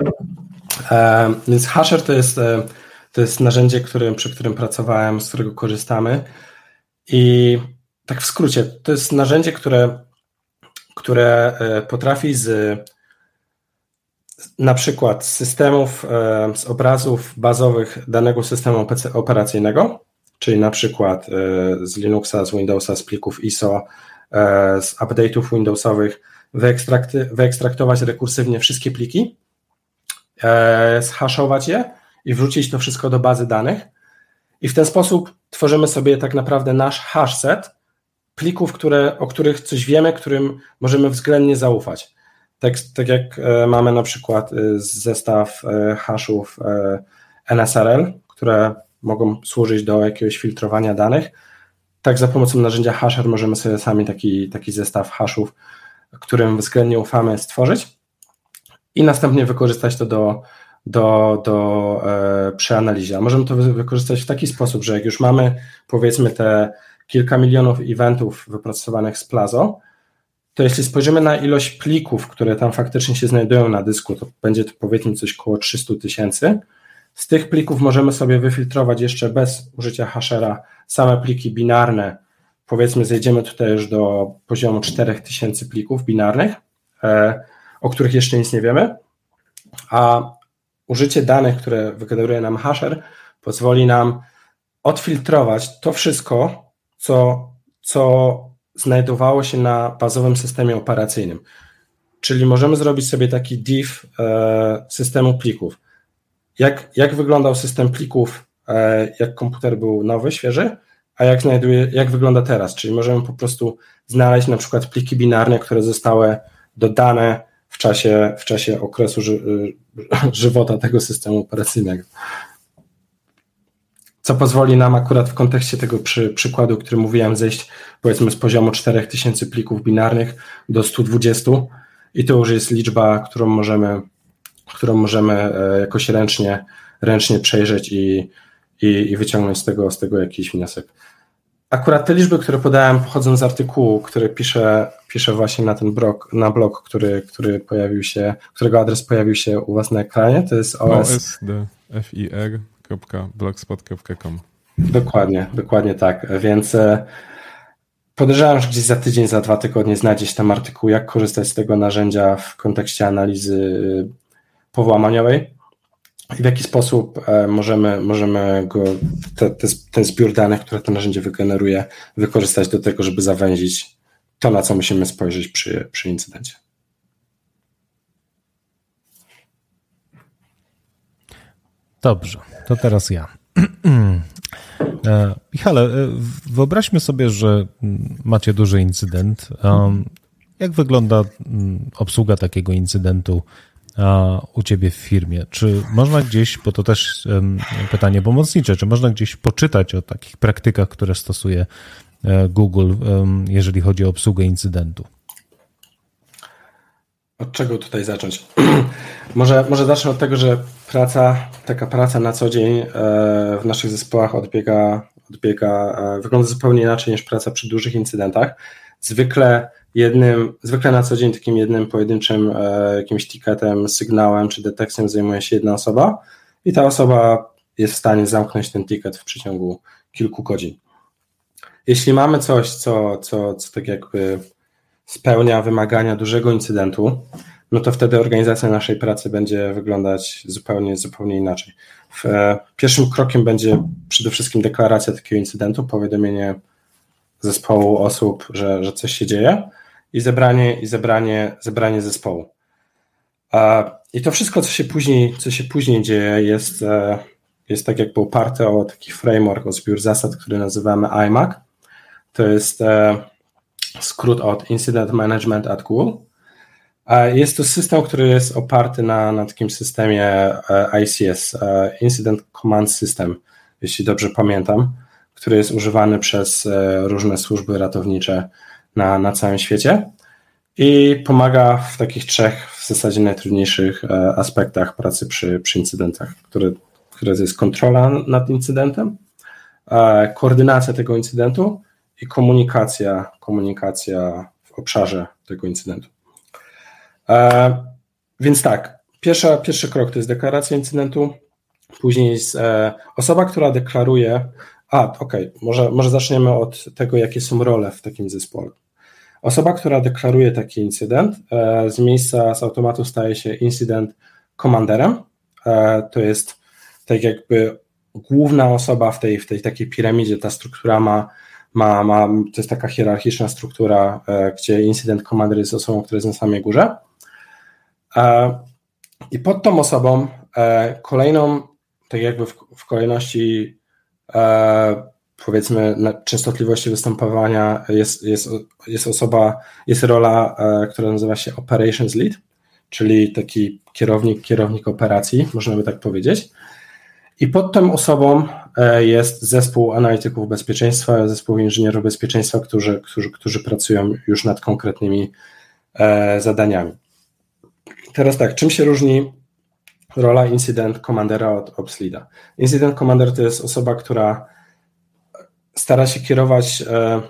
E, więc hasher to jest, e, to jest narzędzie, którym, przy którym pracowałem, z którego korzystamy. I tak w skrócie, to jest narzędzie, które, które e, potrafi z na przykład z systemów, z obrazów bazowych danego systemu operacyjnego, czyli na przykład z Linuxa, z Windowsa, z plików ISO, z update'ów Windowsowych, wyekstraktować rekursywnie wszystkie pliki, zhaszować je i wrzucić to wszystko do bazy danych. I w ten sposób tworzymy sobie tak naprawdę nasz hash set plików, które, o których coś wiemy, którym możemy względnie zaufać. Tak, tak jak e, mamy na przykład e, zestaw e, hashów NSRL, które mogą służyć do jakiegoś filtrowania danych, tak za pomocą narzędzia hasher możemy sobie sami taki, taki zestaw hashów, którym względnie ufamy, stworzyć i następnie wykorzystać to do, do, do e, przeanalizy. A możemy to wykorzystać w taki sposób, że jak już mamy powiedzmy te kilka milionów eventów wypracowanych z Plazo, to jeśli spojrzymy na ilość plików, które tam faktycznie się znajdują na dysku, to będzie to powiedzmy coś około 300 tysięcy. Z tych plików możemy sobie wyfiltrować jeszcze bez użycia hashera same pliki binarne. Powiedzmy, zejdziemy tutaj już do poziomu 4000 plików binarnych, e, o których jeszcze nic nie wiemy, a użycie danych, które wygeneruje nam hasher, pozwoli nam odfiltrować to wszystko, co, co znajdowało się na bazowym systemie operacyjnym. Czyli możemy zrobić sobie taki div e, systemu plików. Jak, jak wyglądał system plików, e, jak komputer był nowy, świeży, a jak, znajduje, jak wygląda teraz? Czyli możemy po prostu znaleźć na przykład pliki binarne, które zostały dodane czasie, w czasie okresu ży, żywota tego systemu operacyjnego co pozwoli nam akurat w kontekście tego przy, przykładu, który mówiłem, zejść powiedzmy z poziomu 4000 plików binarnych do 120 i to już jest liczba, którą możemy, którą możemy e, jakoś ręcznie, ręcznie przejrzeć i, i, i wyciągnąć z tego, z tego jakiś wniosek. Akurat te liczby, które podałem, pochodzą z artykułu, który piszę, piszę właśnie na ten blog, na blog, który, który pojawił się, którego adres pojawił się u Was na ekranie. To jest OS. OSDFIR blogspot.com. Dokładnie, dokładnie tak. Więc e, podejrzewam, że gdzieś za tydzień, za dwa tygodnie znajdziesz tam artykuł, jak korzystać z tego narzędzia w kontekście analizy e, powołamaniowej i w jaki sposób e, możemy, możemy go, te, te, ten zbiór danych, które to narzędzie wygeneruje, wykorzystać do tego, żeby zawęzić to, na co musimy spojrzeć przy, przy incydencie. Dobrze, to teraz ja. E, Michale, e, wyobraźmy sobie, że macie duży incydent. Jak wygląda obsługa takiego incydentu u ciebie w firmie? Czy można gdzieś, bo to też pytanie pomocnicze, czy można gdzieś poczytać o takich praktykach, które stosuje e, Google, jeżeli chodzi o obsługę incydentu? Od czego tutaj zacząć? może, może zacznę od tego, że praca, taka praca na co dzień e, w naszych zespołach odbiega, odbiega e, wygląda zupełnie inaczej niż praca przy dużych incydentach. Zwykle jednym, zwykle na co dzień takim jednym pojedynczym e, jakimś ticketem, sygnałem czy detekcją zajmuje się jedna osoba i ta osoba jest w stanie zamknąć ten ticket w przeciągu kilku godzin. Jeśli mamy coś, co, co, co tak jakby spełnia wymagania dużego incydentu, no to wtedy organizacja naszej pracy będzie wyglądać zupełnie, zupełnie inaczej. W, e, pierwszym krokiem będzie przede wszystkim deklaracja takiego incydentu, powiadomienie zespołu osób, że, że coś się dzieje i zebranie, i zebranie, zebranie zespołu. I to wszystko, co się później, co się później dzieje, jest, e, jest tak jakby oparte o taki framework, o zbiór zasad, który nazywamy IMAC. To jest e, skrót od Incident Management at Google. Jest to system, który jest oparty na, na takim systemie e, ICS, Incident Command System, jeśli dobrze pamiętam, który jest używany przez różne służby ratownicze na, na całym świecie i pomaga w takich trzech w zasadzie najtrudniejszych e, aspektach pracy przy, przy incydentach, które, które jest kontrola nad incydentem, e, koordynacja tego incydentu i komunikacja, komunikacja w obszarze tego incydentu. E, więc tak, pierwsza, pierwszy krok to jest deklaracja incydentu, później jest osoba, która deklaruje, a okej, okay, może, może zaczniemy od tego, jakie są role w takim zespole. Osoba, która deklaruje taki incydent, e, z miejsca z automatu staje się incydent komanderem. E, to jest tak jakby główna osoba w tej, w tej takiej piramidzie. Ta struktura ma, ma, ma to jest taka hierarchiczna struktura, e, gdzie incydent commander jest osobą, która jest na samej górze. I pod tą osobą kolejną, tak jakby w, w kolejności powiedzmy częstotliwości występowania jest, jest, jest osoba, jest rola, e, która nazywa się Operations Lead, czyli taki kierownik, kierownik operacji, można by tak powiedzieć. I pod tą osobą e, jest zespół analityków bezpieczeństwa, zespół inżynierów bezpieczeństwa, którzy, którzy, którzy pracują już nad konkretnymi e, zadaniami. Teraz tak, czym się różni rola incydent commandera od ops leada? Incident commander to jest osoba, która stara się kierować e,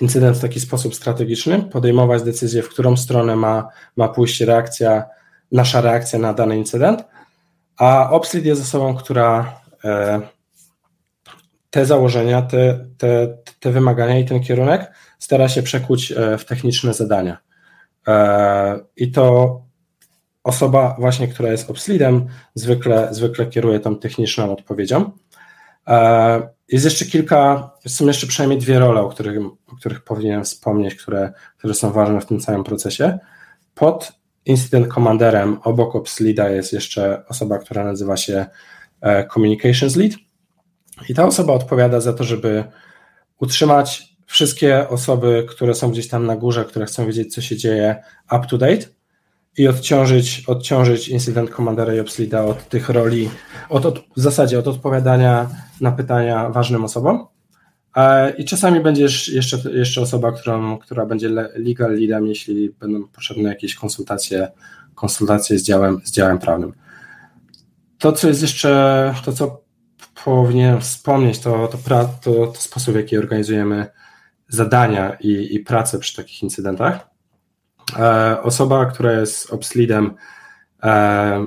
incydent w taki sposób strategiczny, podejmować decyzję, w którą stronę ma, ma pójść reakcja, nasza reakcja na dany incydent, a Opslead jest osobą, która e, te założenia, te, te, te wymagania i ten kierunek stara się przekuć e, w techniczne zadania. I to osoba właśnie, która jest obsleadem, zwykle, zwykle kieruje tą techniczną odpowiedzią. Jest jeszcze kilka, są jeszcze przynajmniej dwie role, o których, o których powinienem wspomnieć, które, które są ważne w tym całym procesie. Pod incident commanderem obok ops leada jest jeszcze osoba, która nazywa się e, communications lead i ta osoba odpowiada za to, żeby utrzymać wszystkie osoby, które są gdzieś tam na górze, które chcą wiedzieć, co się dzieje, up to date i odciążyć, odciążyć incydent commandera i od tych roli, od, od, w zasadzie od odpowiadania na pytania ważnym osobom. E, I czasami będzie jeszcze, jeszcze osoba, którą, która będzie legal leadem, jeśli będą potrzebne jakieś konsultacje, konsultacje z działem, z działem prawnym. To, co jest jeszcze, to co powinienem wspomnieć, to, to, pra, to, to sposób, w jaki organizujemy zadania i, i pracę przy takich incydentach. E, osoba, która jest obslidem e,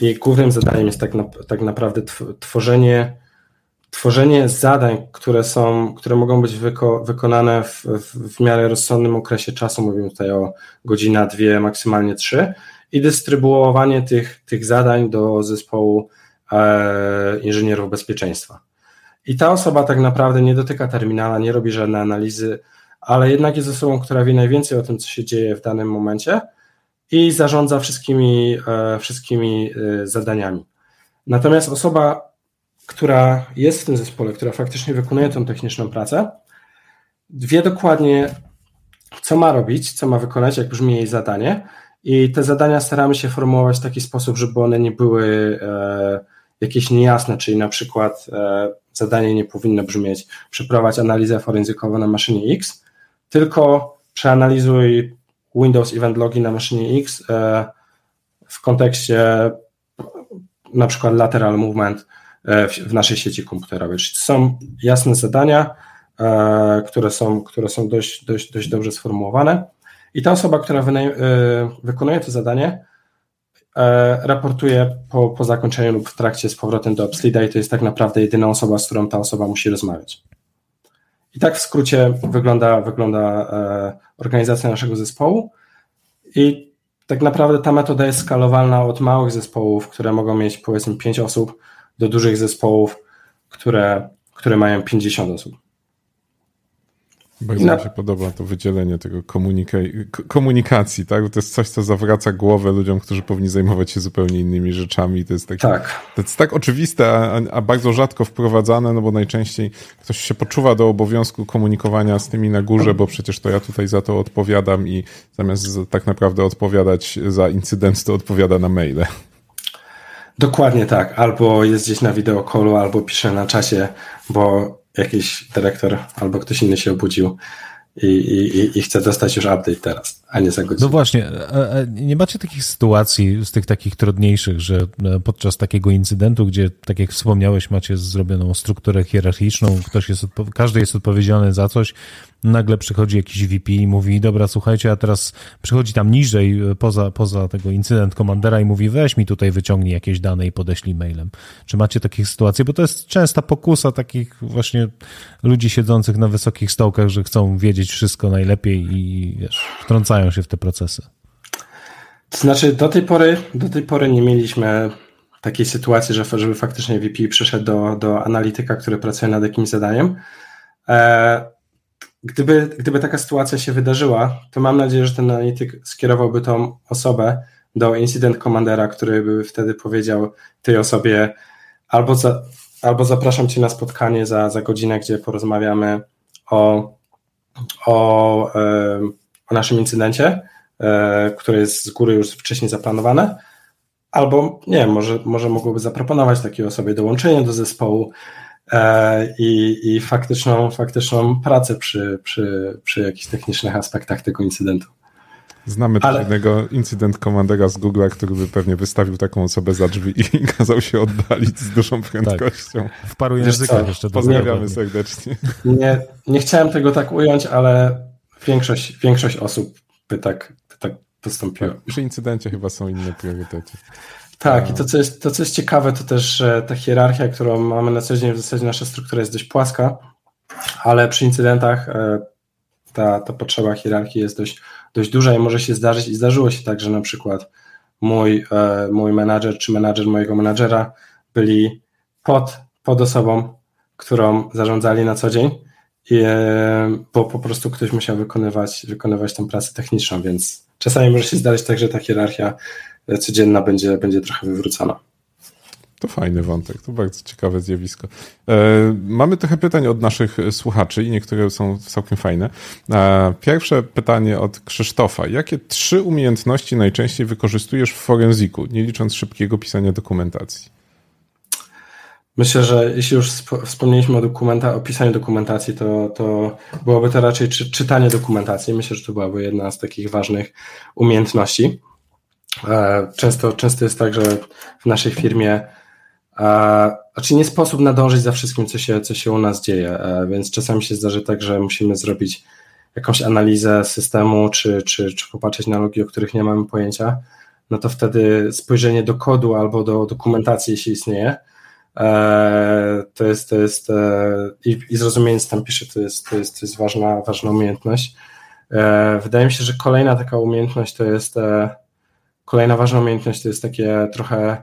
jej głównym zadaniem jest tak, na, tak naprawdę tworzenie, tworzenie zadań, które są, które mogą być wyko, wykonane w, w, w miarę rozsądnym okresie czasu, mówimy tutaj o godzina, dwie, maksymalnie trzy, i dystrybuowanie tych, tych zadań do zespołu e, inżynierów bezpieczeństwa. I ta osoba tak naprawdę nie dotyka terminala, nie robi żadnej analizy, ale jednak jest osobą, która wie najwięcej o tym, co się dzieje w danym momencie i zarządza wszystkimi, e, wszystkimi e, zadaniami. Natomiast osoba, która jest w tym zespole, która faktycznie wykonuje tą techniczną pracę, wie dokładnie, co ma robić, co ma wykonać, jak brzmi jej zadanie. I te zadania staramy się formułować w taki sposób, żeby one nie były e, jakieś niejasne, czyli na przykład e, zadanie nie powinno brzmieć przeprowadź analizę forenzykową na maszynie X, tylko przeanalizuj Windows Event Logi na maszynie X e, w kontekście na przykład lateral movement e, w naszej sieci komputerowej. Czyli są jasne zadania, e, które są, które są dość, dość, dość dobrze sformułowane i ta osoba, która wykonuje to zadanie, raportuje po, po zakończeniu lub w trakcie z powrotem do Upslida i to jest tak naprawdę jedyna osoba, z którą ta osoba musi rozmawiać. I tak w skrócie wygląda, wygląda organizacja naszego zespołu i tak naprawdę ta metoda jest skalowalna od małych zespołów, które mogą mieć powiedzmy 5 osób, do dużych zespołów, które, które mają 50 osób. Bardzo mi się podoba to wydzielenie tego komunikacji, tak? Bo to jest coś, co zawraca głowę ludziom, którzy powinni zajmować się zupełnie innymi rzeczami. To jest, taki, tak. to jest tak oczywiste, a, a, bardzo rzadko wprowadzane, no bo najczęściej ktoś się poczuwa do obowiązku komunikowania z tymi na górze, bo przecież to ja tutaj za to odpowiadam i zamiast tak naprawdę odpowiadać za incydent, to odpowiada na maile. Dokładnie tak. Albo jest gdzieś na wideokolu, albo pisze na czasie, bo jakiś dyrektor albo ktoś inny się obudził i, i, i chce dostać już update teraz, a nie za godzinę. No właśnie, nie macie takich sytuacji z tych takich trudniejszych, że e, podczas takiego incydentu, gdzie, tak jak wspomniałeś, macie zrobioną strukturę hierarchiczną, ktoś jest, każdy jest odpowiedzialny za coś, nagle przychodzi jakiś VP i mówi, dobra, słuchajcie, a teraz przychodzi tam niżej, e, poza, poza tego incydent komandera i mówi, weź mi tutaj wyciągnij jakieś dane i podeślij mailem. Czy macie takie sytuacje? Bo to jest częsta pokusa takich właśnie ludzi siedzących na wysokich stołkach, że chcą wiedzieć wszystko najlepiej i wiesz, wtrącają się w te procesy. To znaczy, do tej pory, do tej pory nie mieliśmy takiej sytuacji, że, żeby faktycznie VP przyszedł do, do analityka, który pracuje nad jakimś zadaniem. E, Gdyby, gdyby taka sytuacja się wydarzyła, to mam nadzieję, że ten analityk skierowałby tą osobę do incydent commandera, który by wtedy powiedział tej osobie albo, za, albo zapraszam cię na spotkanie za, za godzinę, gdzie porozmawiamy o, o, o naszym incydencie, e, które jest z góry już wcześniej zaplanowane, albo nie, może, może mogłoby zaproponować takiej osobie dołączenie do zespołu, i, i faktyczną, faktyczną pracę przy, przy, przy jakichś technicznych aspektach tego incydentu. Znamy Ale... jednego incydent komandera z Google, który by pewnie wystawił taką osobę za drzwi i kazał się oddalić z dużą prędkością. Tak. W paru językach jeszcze. Pozdrawiamy serdecznie. Nie, nie chciałem tego tak ująć, ale większość, większość osób by tak, by tak postąpiła. Tak, przy incydencie chyba są inne priorytety. Tak, i to co, jest, to, co jest ciekawe, to też że ta hierarchia, którą mamy na co dzień, w zasadzie nasza struktura jest dość płaska, ale przy incydentach e, ta, ta potrzeba hierarchii jest dość, dość duża i może się zdarzyć, i zdarzyło się tak, że na przykład mój, e, mój menadżer czy menadżer mojego menadżera byli pod, pod osobą, którą zarządzali na co dzień, i, e, bo po prostu ktoś musiał wykonywać, wykonywać tą pracę techniczną, więc czasami może się zdarzyć tak, że ta hierarchia codzienna będzie, będzie trochę wywrócona. To fajny wątek, to bardzo ciekawe zjawisko. E, mamy trochę pytań od naszych słuchaczy i niektóre są całkiem fajne. E, pierwsze pytanie od Krzysztofa. Jakie trzy umiejętności najczęściej wykorzystujesz w forensiku, nie licząc szybkiego pisania dokumentacji? Myślę, że jeśli już wspomnieliśmy o, dokumenta, o pisaniu dokumentacji, to, to byłoby to raczej czy, czytanie dokumentacji. Myślę, że to byłaby jedna z takich ważnych umiejętności. E, często, często jest tak, że w naszej firmie a, znaczy nie sposób nadążyć za wszystkim, co się, co się u nas dzieje, e, więc czasami się zdarzy tak, że musimy zrobić jakąś analizę systemu, czy, czy, czy popatrzeć na logi, o których nie mamy pojęcia, no to wtedy spojrzenie do kodu albo do dokumentacji, jeśli istnieje, e, to jest, to jest i, i zrozumienie, co tam pisze, to jest, to jest, to jest ważna, ważna umiejętność. Wydaje mi się, że kolejna taka umiejętność to jest Kolejna ważna umiejętność to jest takie trochę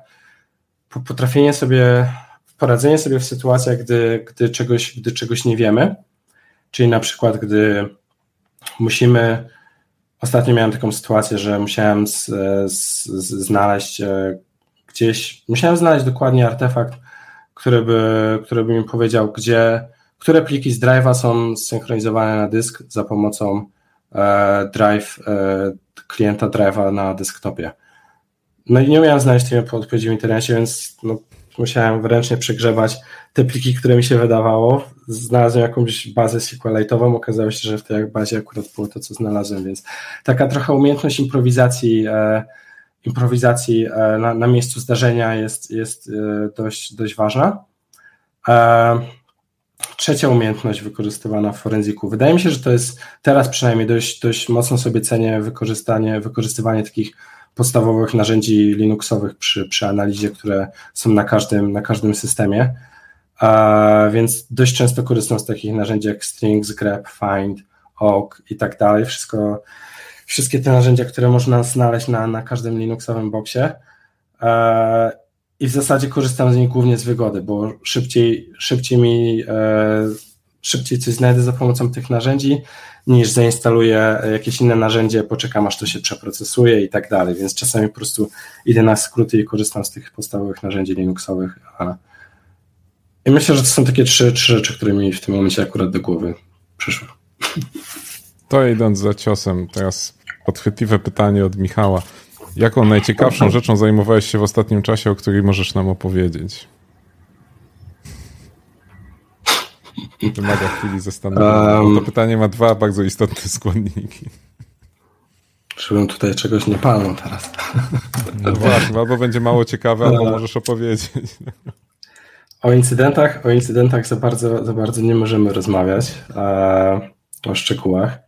potrafienie sobie, poradzenie sobie w sytuacjach, gdy, gdy, czegoś, gdy czegoś nie wiemy. Czyli na przykład, gdy musimy. Ostatnio miałem taką sytuację, że musiałem z, z, znaleźć gdzieś, musiałem znaleźć dokładnie artefakt, który by, który by mi powiedział, gdzie, które pliki z drive'a są zsynchronizowane na dysk za pomocą e, drive, e, klienta drive'a na desktopie. No i nie umiałem znaleźć tej odpowiedzi w internecie, więc no, musiałem wręcznie przegrzebać te pliki, które mi się wydawało. Znalazłem jakąś bazę SQLite'ową, okazało się, że w tej bazie akurat było to, co znalazłem, więc taka trochę umiejętność improwizacji, e, improwizacji e, na, na, miejscu zdarzenia jest, jest e, dość, dość ważna. E, trzecia umiejętność wykorzystywana w forenziku. Wydaje mi się, że to jest teraz przynajmniej dość, dość mocno sobie cenię wykorzystanie, wykorzystywanie takich podstawowych narzędzi Linuxowych przy, przy analizie, które są na każdym, na każdym systemie. A, więc dość często korzystam z takich narzędzi jak strings, grep, find, awk i tak dalej. Wszystko, wszystkie te narzędzia, które można znaleźć na, na każdym Linuxowym boksie. A, I w zasadzie korzystam z nich głównie z wygody, bo szybciej, szybciej mi e, szybciej coś znajdę za pomocą tych narzędzi, niż zainstaluję jakieś inne narzędzie, poczekam aż to się przeprocesuje i tak dalej, więc czasami po prostu idę na skróty i korzystam z tych podstawowych narzędzi Linuxowych. I myślę, że to są takie trzy, trzy rzeczy, które mi w tym momencie akurat do głowy przyszły. To idąc za ciosem, teraz podchwytliwe pytanie od Michała. Jaką najciekawszą rzeczą zajmowałeś się w ostatnim czasie, o której możesz nam opowiedzieć? Wymaga chwili zastanowienia. Um, to pytanie ma dwa bardzo istotne składniki. Żebym tutaj czegoś nie palnął teraz. No właśnie, albo będzie mało ciekawe, albo możesz opowiedzieć. O incydentach, o incydentach za bardzo, za bardzo nie możemy rozmawiać. E, o szczegółach.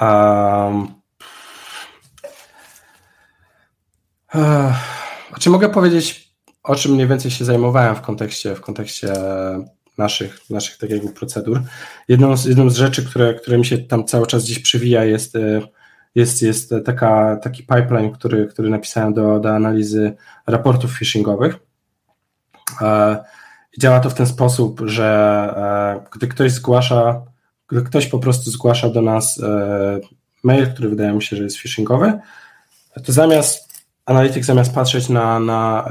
Um, e, czy mogę powiedzieć, o czym mniej więcej się zajmowałem w kontekście, w kontekście naszych, naszych tak jakby procedur. Jedną z, jedną z rzeczy, które, które mi się tam cały czas dziś przewija jest, e, jest, jest taka, taki pipeline, który, który napisałem do, do analizy raportów phishingowych. E, działa to w ten sposób, że e, gdy ktoś zgłasza, gdy ktoś po prostu zgłasza do nas mail, który wydaje mi się, że jest phishingowy, to zamiast analityk zamiast patrzeć na, na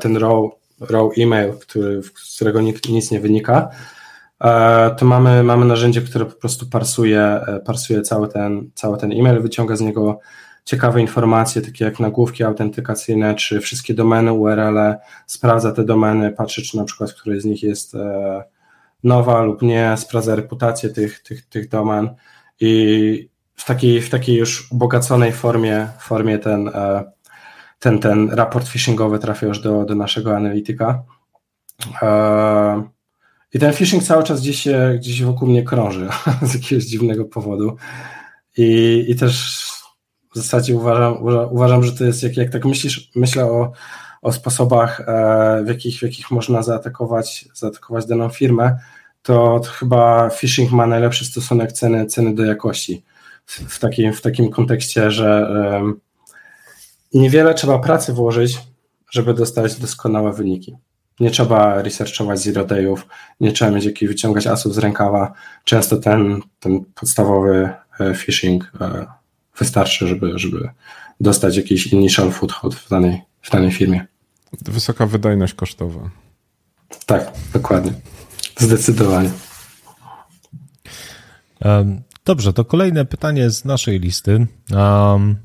ten row raw email, który, z którego nic, nie wynika, e, to mamy, mamy narzędzie, które po prostu parsuje, e, parsuje cały, ten, cały ten e-mail, wyciąga z niego ciekawe informacje, takie jak nagłówki autentykacyjne, czy wszystkie domeny URL, -e, sprawdza te domeny, patrzy, czy na przykład której z nich jest e, nowa lub nie, sprawdza reputację tych, tych, tych domen i w takiej, w takiej już ubogaconej formie, formie ten, ten, ten raport phishingowy trafia już do, do naszego analityka. E, I ten phishing cały czas gdzieś, gdzieś wokół mnie krąży z jakiegoś dziwnego powodu. I, i też w zasadzie uważam, uważam, że to jest, jak, jak tak myślisz, myślę o, o sposobach, e, w jakich, w jakich można zaatakować, zaatakować daną firmę, to, to chyba phishing ma najlepszy stosunek ceny, ceny do jakości. W, takim, w takim kontekście, że niewiele trzeba pracy włożyć, żeby dostać doskonałe wyniki. Nie trzeba researchować zero dayów, nie trzeba mieć jakichś wyciągać asów z rękawa. Często ten, ten podstawowy e, phishing e, wystarczy, żeby, żeby dostać jakiś initial foothold w danej, w danej firmie. Wysoka wydajność kosztowa. Tak, dokładnie. Zdecydowanie. Dobrze, to kolejne pytanie z naszej listy. Um,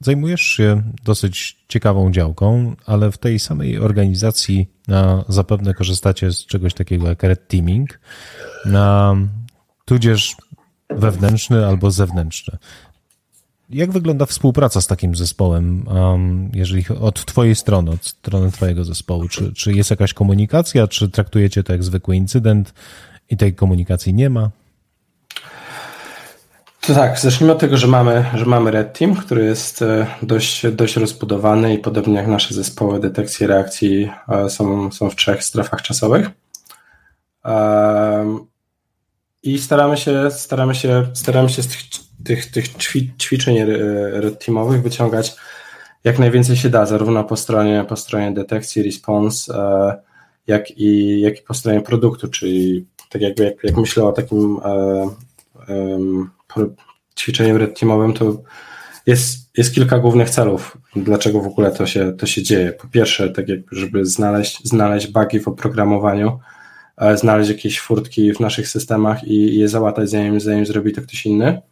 Zajmujesz się dosyć ciekawą działką, ale w tej samej organizacji zapewne korzystacie z czegoś takiego jak red teaming, tudzież wewnętrzny albo zewnętrzny. Jak wygląda współpraca z takim zespołem, jeżeli od Twojej strony, od strony Twojego zespołu? Czy, czy jest jakaś komunikacja, czy traktujecie to jak zwykły incydent i tej komunikacji nie ma? To tak, zacznijmy od tego, że mamy, że mamy Red Team, który jest e, dość, dość rozbudowany i podobnie jak nasze zespoły detekcji reakcji e, są, są w trzech strefach czasowych. I staramy się, staramy się, staramy się z tych, tych, tych ćwiczeń Red Teamowych wyciągać jak najwięcej się da, zarówno po stronie, po stronie detekcji, response, e, jak i, jak i po stronie produktu, czyli tak jakby jak, jak myślę o takim ćwiczeniem red teamowym, to jest, jest kilka głównych celów, dlaczego w ogóle to się, to się dzieje. Po pierwsze, tak jakby, żeby znaleźć, znaleźć bugi w oprogramowaniu, e, znaleźć jakieś furtki w naszych systemach i je załatać, zanim, zanim zrobi to ktoś inny.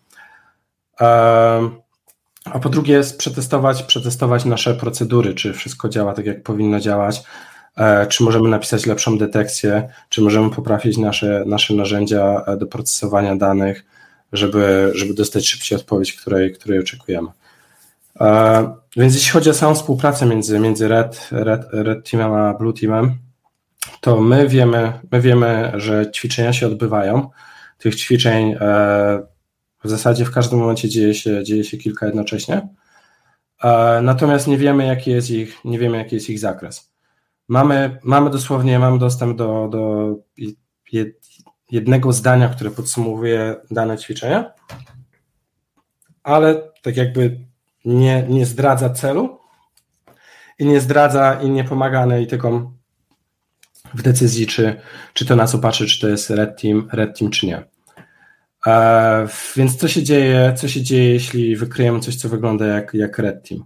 A po drugie jest przetestować, przetestować nasze procedury, czy wszystko działa tak, jak powinno działać, e, czy możemy napisać lepszą detekcję, czy możemy poprawić nasze, nasze narzędzia do procesowania danych, żeby, żeby dostać szybciej odpowiedź, której, której oczekujemy. E, więc jeśli chodzi o samą współpracę między, między Red, Red, Red Teamem a Blue Teamem, to my wiemy, my wiemy, że ćwiczenia się odbywają. Tych ćwiczeń e, w zasadzie w każdym momencie dzieje się, dzieje się kilka jednocześnie. E, natomiast nie wiemy, jaki jest ich, nie wiemy, jaki jest ich zakres. Mamy, mamy dosłownie mamy dostęp do, do jednego zdania, które podsumowuje dane ćwiczenia, ale tak jakby nie, nie zdradza celu i nie zdradza i nie pomaga analitykom w decyzji, czy, czy to na co patrzy, czy to jest red team, red team, czy nie. E, więc co się dzieje, co się dzieje, jeśli wykryjemy coś, co wygląda jak, jak red team?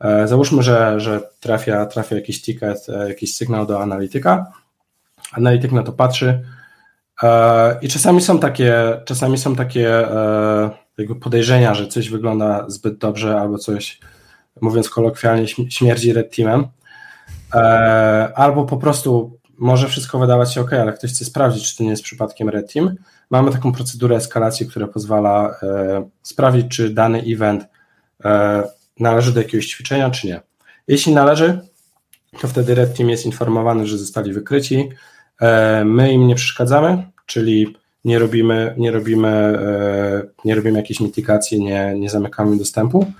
E, załóżmy, że, że trafia, trafia jakiś ticket, e, jakiś sygnał do analityka. Analityk na to patrzy i czasami są takie, czasami są takie e, jakby podejrzenia, że coś wygląda zbyt dobrze albo coś, mówiąc kolokwialnie, śmierdzi red teamem. E, albo po prostu może wszystko wydawać się ok, ale ktoś chce sprawdzić, czy to nie jest przypadkiem red team. Mamy taką procedurę eskalacji, która pozwala e, sprawdzić, czy dany event e, należy do jakiegoś ćwiczenia, czy nie. Jeśli należy, to wtedy red team jest informowany, że zostali wykryci. My im nie przeszkadzamy, czyli nie robimy, nie robimy, e, nie robimy jakiejś mitygacji, nie, nie zamykamy dostępu.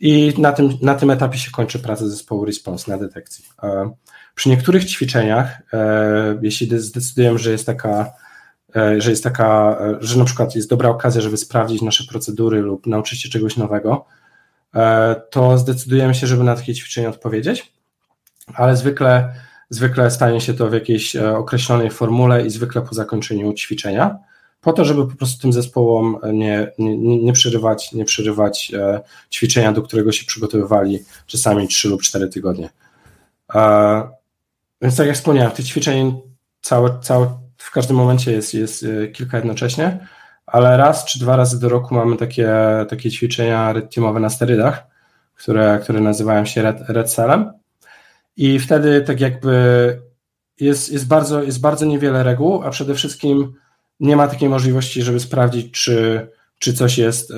I na tym, na tym etapie się kończy praca zespołu response na detekcji. E, przy niektórych ćwiczeniach, e, jeśli zdecydujemy, że jest taka, że jest taka, że na przykład jest dobra okazja, żeby sprawdzić nasze procedury lub nauczyć się czegoś nowego, to zdecydujemy się, żeby na takie ćwiczenie odpowiedzieć, ale zwykle Zwykle stanie się to w jakiejś e, określonej formule i zwykle po zakończeniu ćwiczenia, po to, żeby po prostu tym zespołom nie, nie, nie przerywać, nie przerywać e, ćwiczenia, do którego się przygotowywali czasami 3 lub 4 tygodnie. E, więc tak jak wspomniałem, tych ćwiczeń w każdym momencie jest, jest kilka jednocześnie, ale raz czy dwa razy do roku mamy takie, takie ćwiczenia red teamowe na sterydach, które, które nazywają się red, red cellem i wtedy tak jakby jest, jest, bardzo, jest bardzo niewiele reguł, a przede wszystkim nie ma takiej możliwości, żeby sprawdzić, czy, czy coś jest, e,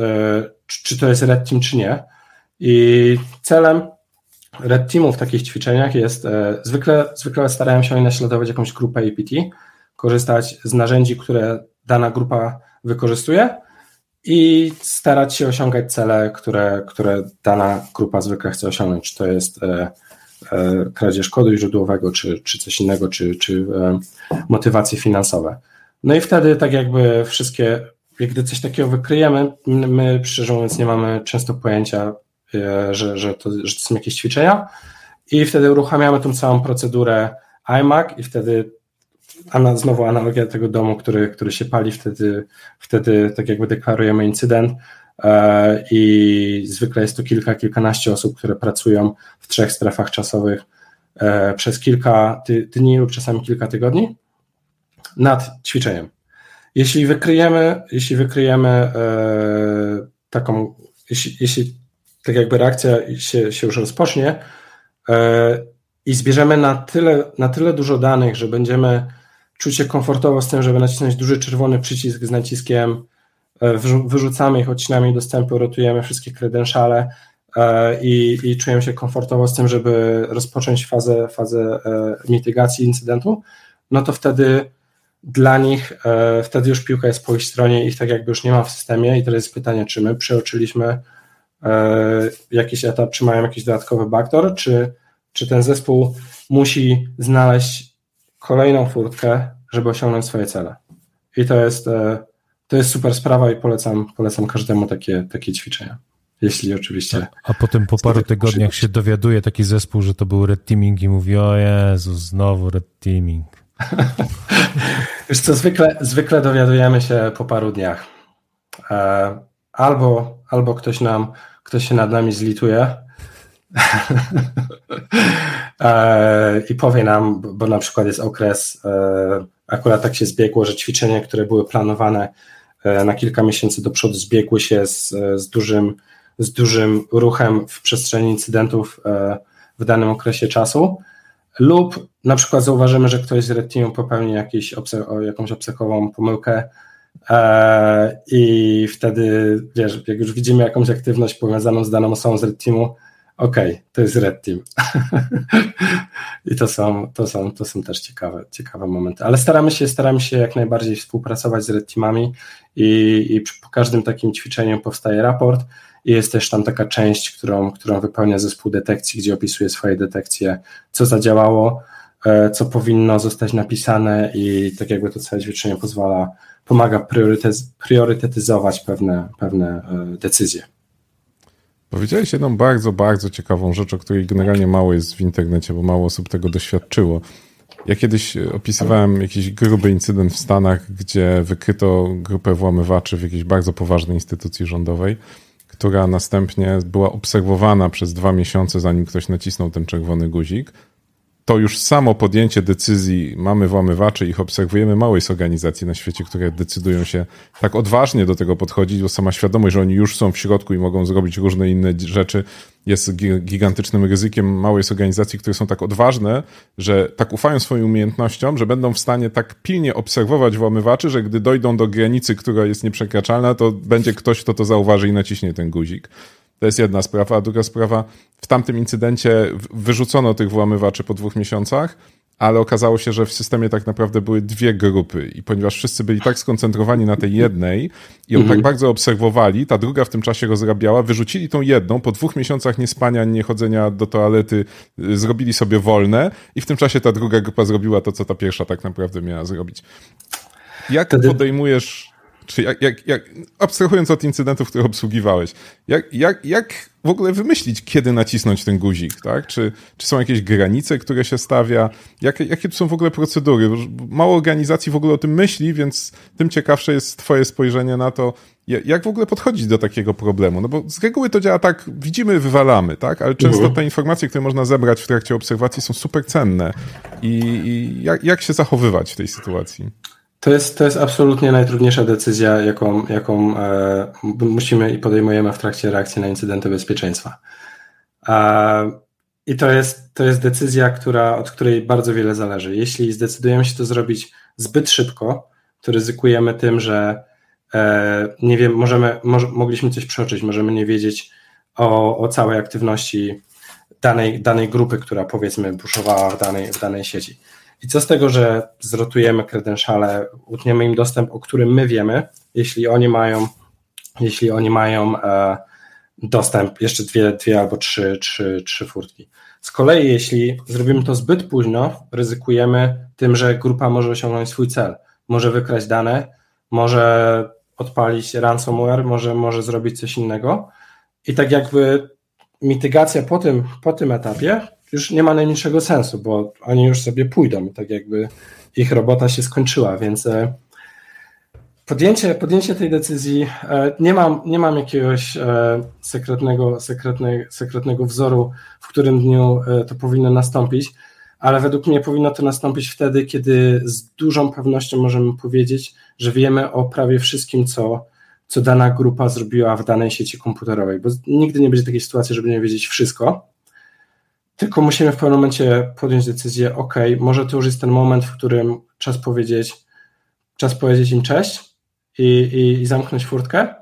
czy to jest red team, czy nie. I celem red teamu w takich ćwiczeniach jest, e, zwykle, zwykle starają się oni naśladować jakąś grupę APT, korzystać z narzędzi, które dana grupa wykorzystuje i starać się osiągać cele, które, które dana grupa zwykle chce osiągnąć. Czy to jest e, kradzież kodu źródłowego, czy, czy coś innego, czy, czy e, motywacje finansowe. No i wtedy tak jakby wszystkie, gdy coś takiego wykryjemy, my szczerze mówiąc nie mamy często pojęcia, e, że, że, to, że to są jakieś ćwiczenia i wtedy uruchamiamy tą całą procedurę iMac i wtedy znowu analogia tego domu, który, który się pali, wtedy, wtedy tak jakby deklarujemy incydent, E, i zwykle jest to kilka, kilkanaście osób, które pracują w trzech strefach czasowych e, przez kilka dni lub czasami kilka tygodni nad ćwiczeniem. Jeśli wykryjemy, jeśli wykryjemy e, taką, jeśli, jeśli tak jakby reakcja się, się już rozpocznie i zbierzemy na tyle, na tyle dużo danych, że będziemy czuć się komfortowo z tym, żeby nacisnąć duży czerwony przycisk z naciskiem E, wyrzucamy ich, odcinamy dostępy, rotujemy wszystkie kredenszale e, i, i czujemy się komfortowo z tym, żeby rozpocząć fazę, fazę e, mitygacji incydentu, no to wtedy dla nich, wtedy już piłka jest po ich stronie, ich tak jakby już nie ma w systemie i teraz jest pytanie, czy my przeoczyliśmy jakiś etap, czy mają jakiś dodatkowy backdoor, czy, czy ten zespół musi znaleźć kolejną furtkę, żeby osiągnąć swoje cele. I to jest to jest super sprawa i polecam, polecam każdemu takie, takie ćwiczenia. Jeśli oczywiście. A potem po paru tygodniach się dowiaduje taki zespół, że to był red teaming i mówi: O Jezu, znowu red teaming. Wiesz co, zwykle, zwykle dowiadujemy się po paru dniach. E, albo, albo ktoś, nam, ktoś się nad nami zlituje e, i powie nam, bo na przykład jest okres, e, akurat tak się zbiegło, że ćwiczenia, które były planowane na kilka miesięcy do przodu, zbiegły się z, z, dużym, z dużym ruchem w przestrzeni incydentów w danym okresie czasu, lub na przykład zauważymy, że ktoś z Red Teamu popełni jakiś jakąś obcekową pomyłkę e, i wtedy, wiesz, jak już widzimy jakąś aktywność powiązaną z daną osobą z Red Teamu, okej, okay, to jest Red Team. I to są, to, są, to są też ciekawe, ciekawe momenty. Ale staramy się, staramy się jak najbardziej współpracować z Red Teamami i, i po każdym takim ćwiczeniu powstaje raport i jest też tam taka część, którą, którą wypełnia zespół detekcji, gdzie opisuje swoje detekcje, co zadziałało, e, co powinno zostać napisane i tak jakby to całe ćwiczenie pozwala, pomaga priorytetyzować pewne, pewne e, decyzje. Powiedziałeś jedną bardzo, bardzo ciekawą rzecz, o której generalnie mało jest w internecie, bo mało osób tego doświadczyło. Ja kiedyś opisywałem jakiś gruby incydent w Stanach, gdzie wykryto grupę włamywaczy w jakiejś bardzo poważnej instytucji rządowej która następnie była obserwowana przez dwa miesiące, zanim ktoś nacisnął ten czerwony guzik, to już samo podjęcie decyzji, mamy włamywaczy, ich obserwujemy, mało jest organizacji na świecie, które decydują się tak odważnie do tego podchodzić, bo sama świadomość, że oni już są w środku i mogą zrobić różne inne rzeczy, jest gigantycznym ryzykiem. Mało jest organizacji, które są tak odważne, że tak ufają swoim umiejętnościom, że będą w stanie tak pilnie obserwować włamywaczy, że gdy dojdą do granicy, która jest nieprzekraczalna, to będzie ktoś, kto to zauważy i naciśnie ten guzik. To jest jedna sprawa. A druga sprawa, w tamtym incydencie wyrzucono tych włamywaczy po dwóch miesiącach, ale okazało się, że w systemie tak naprawdę były dwie grupy i ponieważ wszyscy byli tak skoncentrowani na tej jednej i ją tak mhm. bardzo obserwowali, ta druga w tym czasie rozrabiała, wyrzucili tą jedną, po dwóch miesiącach niespania, nie chodzenia do toalety, y, zrobili sobie wolne i w tym czasie ta druga grupa zrobiła to, co ta pierwsza tak naprawdę miała zrobić. Jak podejmujesz czy jak, jak, jak, abstrahując od incydentów, które obsługiwałeś, jak, jak, jak w ogóle wymyślić, kiedy nacisnąć ten guzik, tak? Czy, czy są jakieś granice, które się stawia? Jakie, jakie są w ogóle procedury? Mało organizacji w ogóle o tym myśli, więc tym ciekawsze jest twoje spojrzenie na to, jak w ogóle podchodzić do takiego problemu? No bo z reguły to działa tak, widzimy, wywalamy, tak? Ale często mhm. te informacje, które można zebrać w trakcie obserwacji są super cenne. I, i jak, jak się zachowywać w tej sytuacji? To jest, to jest absolutnie najtrudniejsza decyzja, jaką, jaką e, musimy i podejmujemy w trakcie reakcji na incydenty bezpieczeństwa. E, I to jest, to jest decyzja, która, od której bardzo wiele zależy. Jeśli zdecydujemy się to zrobić zbyt szybko, to ryzykujemy tym, że e, nie wiem, możemy, może, mogliśmy coś przeoczyć, możemy nie wiedzieć o, o całej aktywności danej, danej grupy, która powiedzmy buszowała w danej, w danej sieci. I co z tego, że zrotujemy credentiale, utniemy im dostęp, o którym my wiemy, jeśli oni mają, jeśli oni mają e, dostęp, jeszcze dwie, dwie albo trzy, trzy, trzy furtki. Z kolei, jeśli zrobimy to zbyt późno, ryzykujemy tym, że grupa może osiągnąć swój cel. Może wykraść dane, może odpalić ransomware, może, może zrobić coś innego. I tak jakby mitygacja po tym, po tym etapie już nie ma najmniejszego sensu, bo oni już sobie pójdą, tak jakby ich robota się skończyła, więc e, podjęcie, podjęcie tej decyzji, e, nie mam, nie mam jakiegoś e, sekretnego, sekretnej, sekretnego wzoru, w którym dniu to powinno nastąpić, ale według mnie powinno to nastąpić wtedy, kiedy z dużą pewnością możemy powiedzieć, że wiemy o prawie wszystkim, co, co dana grupa zrobiła w danej sieci komputerowej, bo nigdy nie będzie takiej sytuacji, żeby nie wiedzieć wszystko, tylko musimy w pewnym momencie podjąć decyzję, ok, może to już jest ten moment, w którym czas powiedzieć, czas powiedzieć im cześć i, i, i zamknąć furtkę,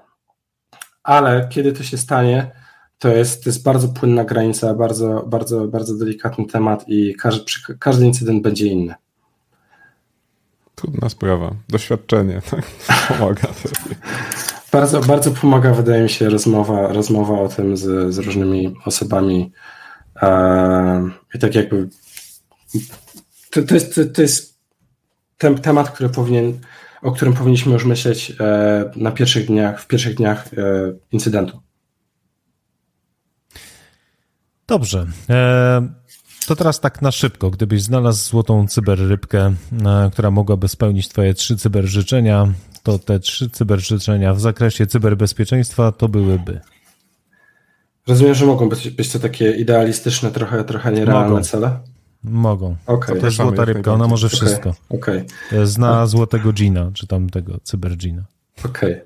ale kiedy to się stanie, to jest, to jest bardzo płynna granica, bardzo, bardzo, bardzo delikatny temat i każdy, każdy incydent będzie inny. Trudna sprawa. Doświadczenie tak? pomaga. bardzo, bardzo pomaga, wydaje mi się, rozmowa, rozmowa o tym z, z różnymi osobami, i tak jakby to, to jest, to jest ten temat, który powinien, o którym powinniśmy już myśleć e, na pierwszych dniach, w pierwszych dniach e, incydentu. Dobrze. E, to teraz tak na szybko. Gdybyś znalazł złotą cyberrybkę, która mogłaby spełnić Twoje trzy cyberżyczenia, to te trzy cyberżyczenia w zakresie cyberbezpieczeństwa to byłyby. Rozumiem, że mogą być, być to takie idealistyczne, trochę, trochę nierealne Mogą. cele. Mogą. Okej, To jest Zapraszamy złota rybka, ona może wszystko. Okej, Zna złotego Gina, czy tam tego cybergina. okej.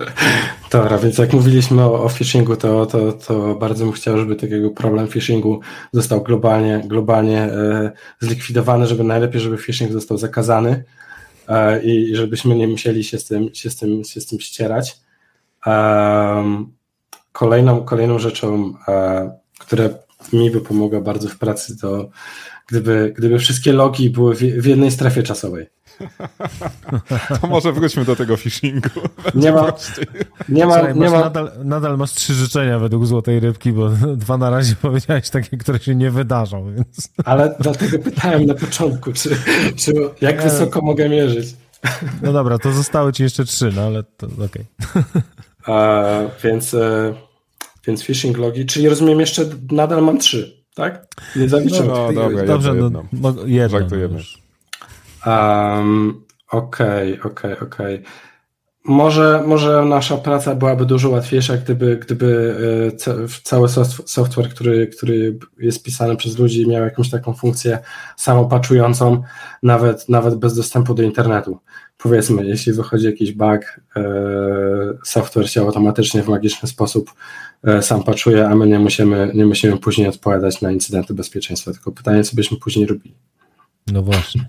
Dobra, więc jak mówiliśmy o, o phishingu, to, to, to bardzo bym chciał, żeby takiego problem phishingu został globalnie, globalnie e, zlikwidowany, żeby najlepiej, żeby phishing został zakazany e, i, żebyśmy nie musieli się z tym, się z tym, się z tym ścierać. Em, kolejną, kolejną rzeczą, e, która mi by pomogła bardzo w pracy, to gdyby, gdyby wszystkie logi były w, w jednej strefie czasowej. To może wróćmy do tego phishingu. Nie ma, nie ma, Słuchaj, nie masz ma, nadal, nadal masz trzy życzenia według złotej rybki, bo dwa na razie powiedziałeś takie, które się nie wydarzą, więc... ale dlatego pytałem na początku, czy, czy jak wysoko mogę mierzyć. No dobra, to zostały ci jeszcze trzy, no ale to okej. E, więc, e, więc phishing logi, czyli rozumiem jeszcze nadal mam trzy, tak? Nie zaliczyłem. No, dobra, Dobrze, jedno, no jedno. mo- jedno. Żartujemy. no. Um, Okej, okej, okej. Może, może nasza praca byłaby dużo łatwiejsza, gdyby, gdyby e, ca- cały soft- software, który, który jest pisany przez ludzi, miał jakąś taką funkcję samopaczującą, nawet, nawet bez dostępu do internetu. Powiedzmy, jeśli wychodzi jakiś bug, e, software się automatycznie w magiczny sposób e, sam paczuje, a my nie musimy, nie musimy później odpowiadać na incydenty bezpieczeństwa. Tylko pytanie, co byśmy później robili. No właśnie.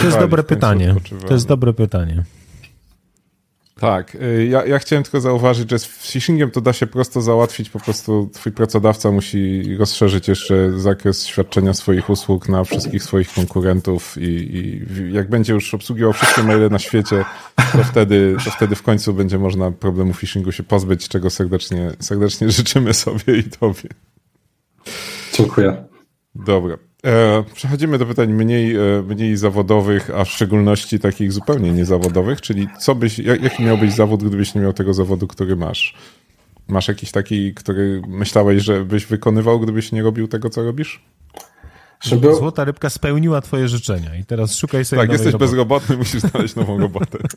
To jest dobre pytanie. To jest dobre pytanie. Tak, y, ja, ja chciałem tylko zauważyć, że z phishingiem to da się prosto załatwić, po prostu twój pracodawca musi rozszerzyć jeszcze zakres świadczenia swoich usług na wszystkich swoich konkurentów i, i jak będzie już obsługiwał wszystkie maile na świecie, to wtedy, to wtedy w końcu będzie można problemu phishingu się pozbyć, czego serdecznie, serdecznie życzymy sobie i tobie. Dziękuję. Dobra. E, przechodzimy do pytań mniej, e, mniej zawodowych, a w szczególności takich zupełnie niezawodowych, czyli co byś, jak, jaki miałbyś zawód, gdybyś nie miał tego zawodu, który masz? Masz jakiś taki, który myślałeś, że byś wykonywał, gdybyś nie robił tego, co robisz? Żeby, Złota rybka spełniła twoje życzenia i teraz szukaj sobie Tak, nowej jesteś roboty. bezrobotny, musisz znaleźć nową robotę.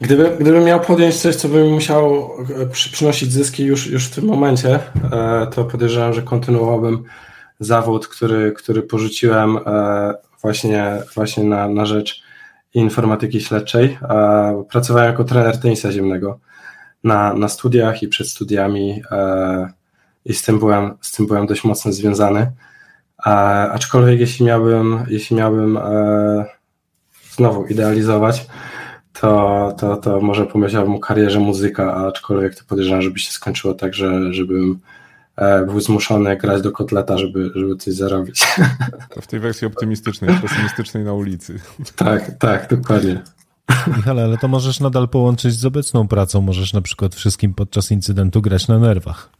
Gdyby, gdybym miał podjąć coś, co by mi musiało e, przy, przynosić zyski już, już w tym momencie, e, to podejrzewam, że kontynuowałbym zawód, który, który porzuciłem e, właśnie, właśnie na, na rzecz informatyki śledczej. E, Pracowałem jako trener tenisa ziemnego na, na studiach i przed studiami e, i z tym byłem, z tym byłem dość mocno związany. Aczkolwiek jeśli miałbym, jeśli miałbym znowu idealizować, to, to, to może pomyślałbym o karierze muzyka, aczkolwiek to podejrzewam, żeby się skończyło tak, że żebym był zmuszony grać do kotleta, żeby, żeby coś zarobić. To w tej wersji optymistycznej, pesymistycznej na ulicy. tak, tak, dokładnie. Michale, ale to możesz nadal połączyć z obecną pracą. Możesz na przykład wszystkim podczas incydentu grać na nerwach.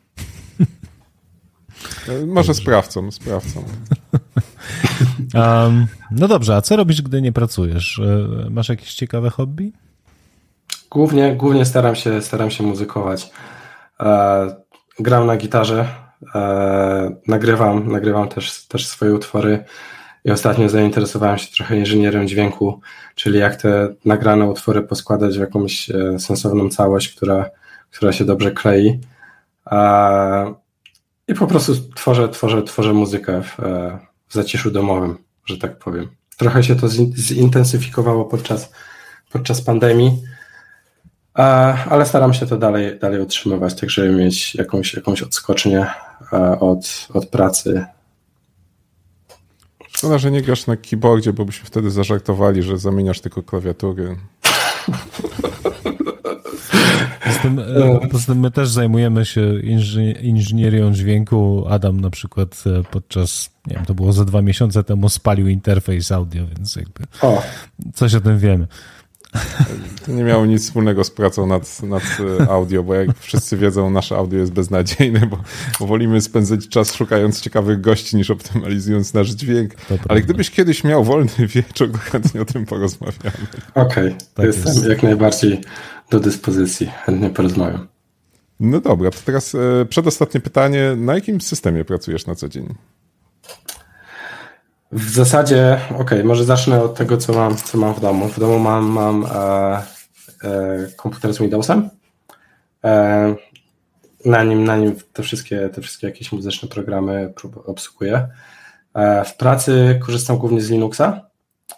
E, Może sprawcą, sprawcą. Um, no dobrze, a co robisz, gdy nie pracujesz? E, Masz jakieś ciekawe hobby? Głównie, głównie staram się, staram się muzykować. Gram na gitarze, e, nagrywam, nagrywam też, też swoje utwory i ostatnio zainteresowałem się trochę inżynierem dźwięku, czyli jak te nagrane utwory poskładać w jakąś e, sensowną całość, która, która się dobrze klei. E, I po prostu tworzę, tworzę, tworzę muzykę w, e, w zaciszu domowym, że tak powiem. Trochę się to zin- zintensyfikowało podczas, podczas pandemii. E, ale staram się to dalej, dalej utrzymywać, tak żeby mieć jakąś, jakąś odskocznię e, od, od pracy. Szkoda, że nie grasz na keyboardzie, bo byśmy wtedy zażartowali, że zamieniasz tylko klawiatury. Poza tym, e, poza tym my też zajmujemy się inży- inżynierią dźwięku. Adam na przykład podczas, nie wiem, to było za dwa miesiące temu spalił interfejs audio, więc jakby O, coś o tym wiemy. To nie miało nic wspólnego z pracą nad, nad e, audio, bo jak wszyscy wiedzą, nasze audio jest beznadziejne, bo, bo wolimy spędzać czas szukając ciekawych gości niż optymalizując nasz dźwięk. Ale gdybyś kiedyś miał wolny wieczór, to chętnie o tym porozmawiamy. okej, Tak jestem jest. jak najbardziej do dyspozycji, chętnie porozmawiam. No dobra, to teraz e, przedostatnie pytanie. Na jakim systemie pracujesz na co dzień? W zasadzie, okej, może zacznę od tego, co mam, co mam w domu. W domu mam, mam e, e, komputer z Windowsem. E, na nim, na nim te wszystkie, te wszystkie jakieś muzyczne programy obsługuję. E, w pracy korzystam głównie z Linuxa,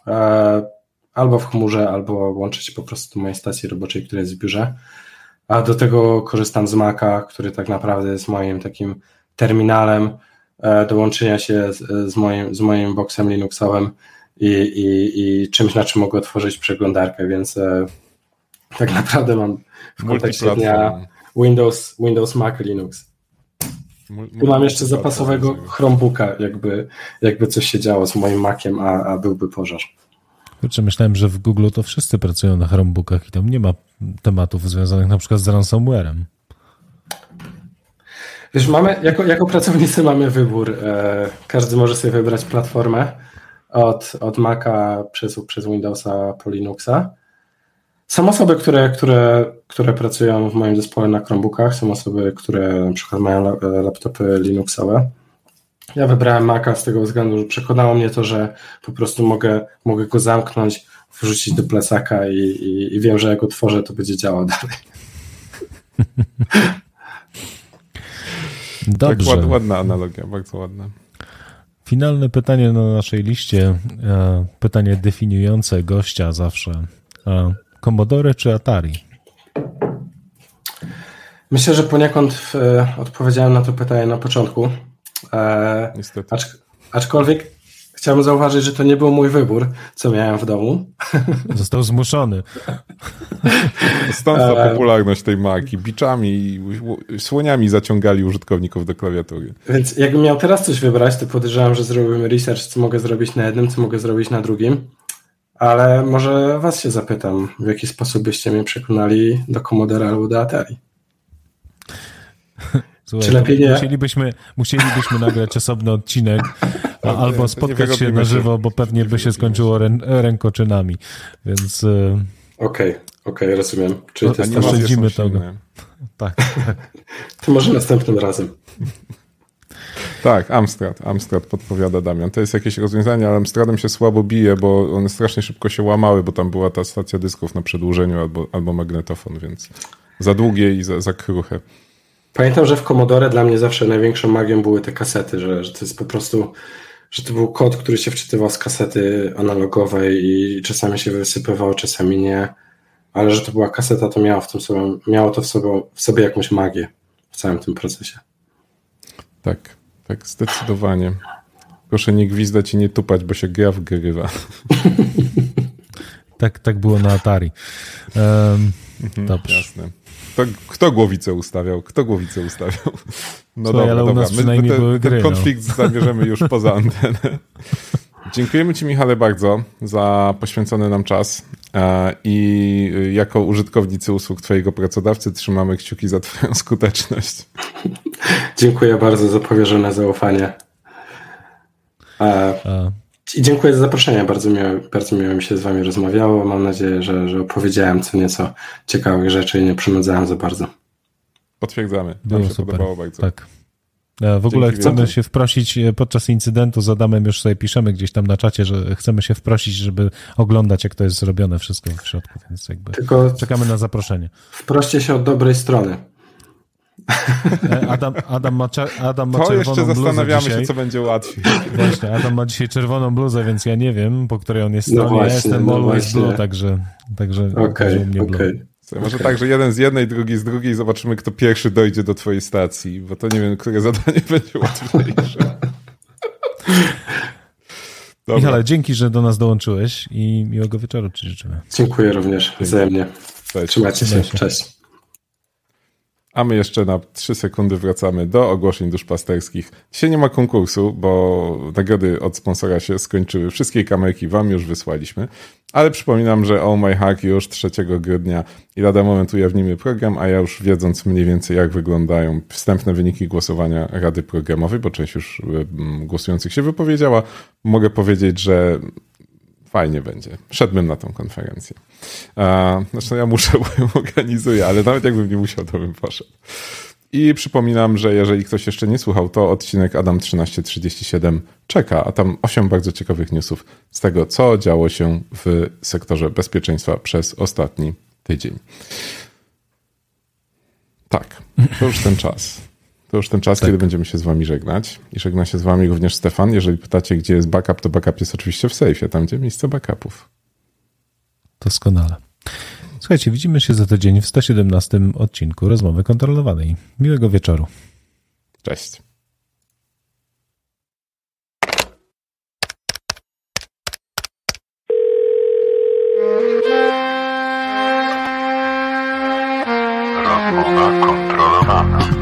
e, albo w chmurze, albo łączę się po prostu do mojej stacji roboczej, która jest w biurze. A do tego korzystam z Maca, który tak naprawdę jest moim takim terminalem do łączenia się z, z, moim, z moim boxem Linuxowym i, i, i czymś, na czym mogę otworzyć przeglądarkę, więc tak naprawdę mam w kontekście dnia Windows, Windows, Mac, Linux. Tu mam jeszcze zapasowego Chromebooka, jakby, jakby coś się działo z moim Maciem, a, a byłby pożar. Kurczę, myślałem, że w Google to wszyscy pracują na Chromebookach i tam nie ma tematów związanych na przykład z ransomware'em. Wiesz, mamy, jako, jako pracownicy mamy wybór. E, każdy może sobie wybrać platformę od, od Maca przez, przez Windowsa po Linuxa. Są osoby, które, które, które pracują w moim zespole na Chromebookach, są osoby, które na przykład mają laptopy Linuxowe. Ja wybrałem Maca z tego względu, że przekonało mnie to, że po prostu mogę, mogę go zamknąć, wrzucić do plecaka i, i, i wiem, że jak go tworzę, to będzie działał dalej. Dobrze. Tak, ładna analogia, bardzo ładna. Finalne pytanie na naszej liście, e, pytanie definiujące gościa zawsze. E, Commodore czy Atari? Myślę, że poniekąd e, odpowiedziałem na to pytanie na początku. Niestety. Acz, aczkolwiek chciałbym zauważyć, że to nie był mój wybór, co miałem w domu. Został zmuszony. Stąd ta popularność tej marki. Biczami i słoniami zaciągali użytkowników do klawiatury. Więc jakbym miał teraz coś wybrać, to podejrzewam, że zrobimy research, co mogę zrobić na jednym, co mogę zrobić na drugim. Ale może was się zapytam, w jaki sposób byście mnie przekonali do Commodore albo do Atari? Słuchaj, Czy lepiej nie? Musielibyśmy, musielibyśmy nagrać osobny odcinek albo spotkać się na żywo, bo pewnie by się skończyło rę, rękoczynami, więc... E, okej, okay, okej, okay, rozumiem. Czyli to jest oszczędzimy tego. Tak, tak. To może następnym razem. Tak, Amstrad. Amstrad podpowiada Damian. To jest jakieś rozwiązanie, ale Amstradem się słabo bije, bo one strasznie szybko się łamały, bo tam była ta stacja dysków na przedłużeniu albo, albo magnetofon, więc za długie i za, za kruche. Pamiętam, że w Commodore dla mnie zawsze największą magią były te kasety, że, że to jest po prostu, że to był kod, który się wczytywał z kasety analogowej i czasami się wysypywał, czasami nie, ale że to była kaseta, to miało, w tym sobie, miało to w sobie, w sobie jakąś magię w całym tym procesie. Tak. Tak, zdecydowanie. Proszę nie gwizdać i nie tupać, bo się gra wgrywa. tak, tak było na Atari. Um, dobrze. Jasne. Kto, kto głowicę ustawiał? Kto głowicę ustawiał? No Słuchaj, dobra, dobra. My, my ten, były gry, ten konflikt no. zabierzemy już poza antenę. Dziękujemy Ci, Michale, bardzo za poświęcony nam czas. E, I jako użytkownicy usług Twojego pracodawcy trzymamy kciuki za Twoją skuteczność. Dziękuję bardzo za powierzone zaufanie. I dziękuję za zaproszenie. Bardzo miło, bardzo miło mi się z Wami rozmawiało. Mam nadzieję, że, że opowiedziałem co nieco ciekawych rzeczy i nie przynudzałem za bardzo. Potwierdzamy. Było Nam się super. podobało bardzo. Tak. E, w ogóle Dzięki chcemy się wprosić e, podczas incydentu z Adamem, już sobie piszemy gdzieś tam na czacie, że chcemy się wprosić, żeby oglądać, jak to jest zrobione wszystko w środku, więc jakby Tylko czekamy na zaproszenie. Wproście się od dobrej strony. Adam, Adam ma, Adam ma to czerwoną jeszcze zastanawiamy dzisiaj. się, co będzie łatwiej. Właśnie, Adam ma dzisiaj czerwoną bluzę, więc ja nie wiem, po której on jest no stronie. ja jestem no always blue, także, także okay, mnie okay. Może tak, że jeden z jednej, drugi z drugiej, zobaczymy, kto pierwszy dojdzie do twojej stacji, bo to nie wiem, które zadanie będzie łatwiejsze. Dobra. Michale, dzięki, że do nas dołączyłeś i miłego wieczoru Ci życzymy. Dziękuję również wzajemnie. Cześć. Trzymajcie się. Cześć. A my jeszcze na 3 sekundy wracamy do ogłoszeń duszpasterskich. Dzisiaj nie ma konkursu, bo nagrody od sponsora się skończyły. Wszystkie kamerki wam już wysłaliśmy. Ale przypominam, że All My Hack już 3 grudnia i lada moment ujawnimy program, a ja już wiedząc mniej więcej jak wyglądają wstępne wyniki głosowania Rady Programowej, bo część już głosujących się wypowiedziała, mogę powiedzieć, że fajnie będzie. Szedłbym na tą konferencję. Zresztą ja muszę, bo ją organizuję, ale nawet jakbym nie musiał, to bym poszedł. I przypominam, że jeżeli ktoś jeszcze nie słuchał, to odcinek Adam 1337 czeka, a tam 8 bardzo ciekawych newsów z tego, co działo się w sektorze bezpieczeństwa przez ostatni tydzień. Tak, to już ten czas. To już ten czas, tak. kiedy będziemy się z wami żegnać. I żegna się z wami również Stefan. Jeżeli pytacie, gdzie jest backup, to backup jest oczywiście w sejfie, tam gdzie miejsce backupów. Doskonale. Słuchajcie, widzimy się za tydzień w 117 odcinku Rozmowy Kontrolowanej. Miłego wieczoru. Cześć. Rozmowa kontrolowana.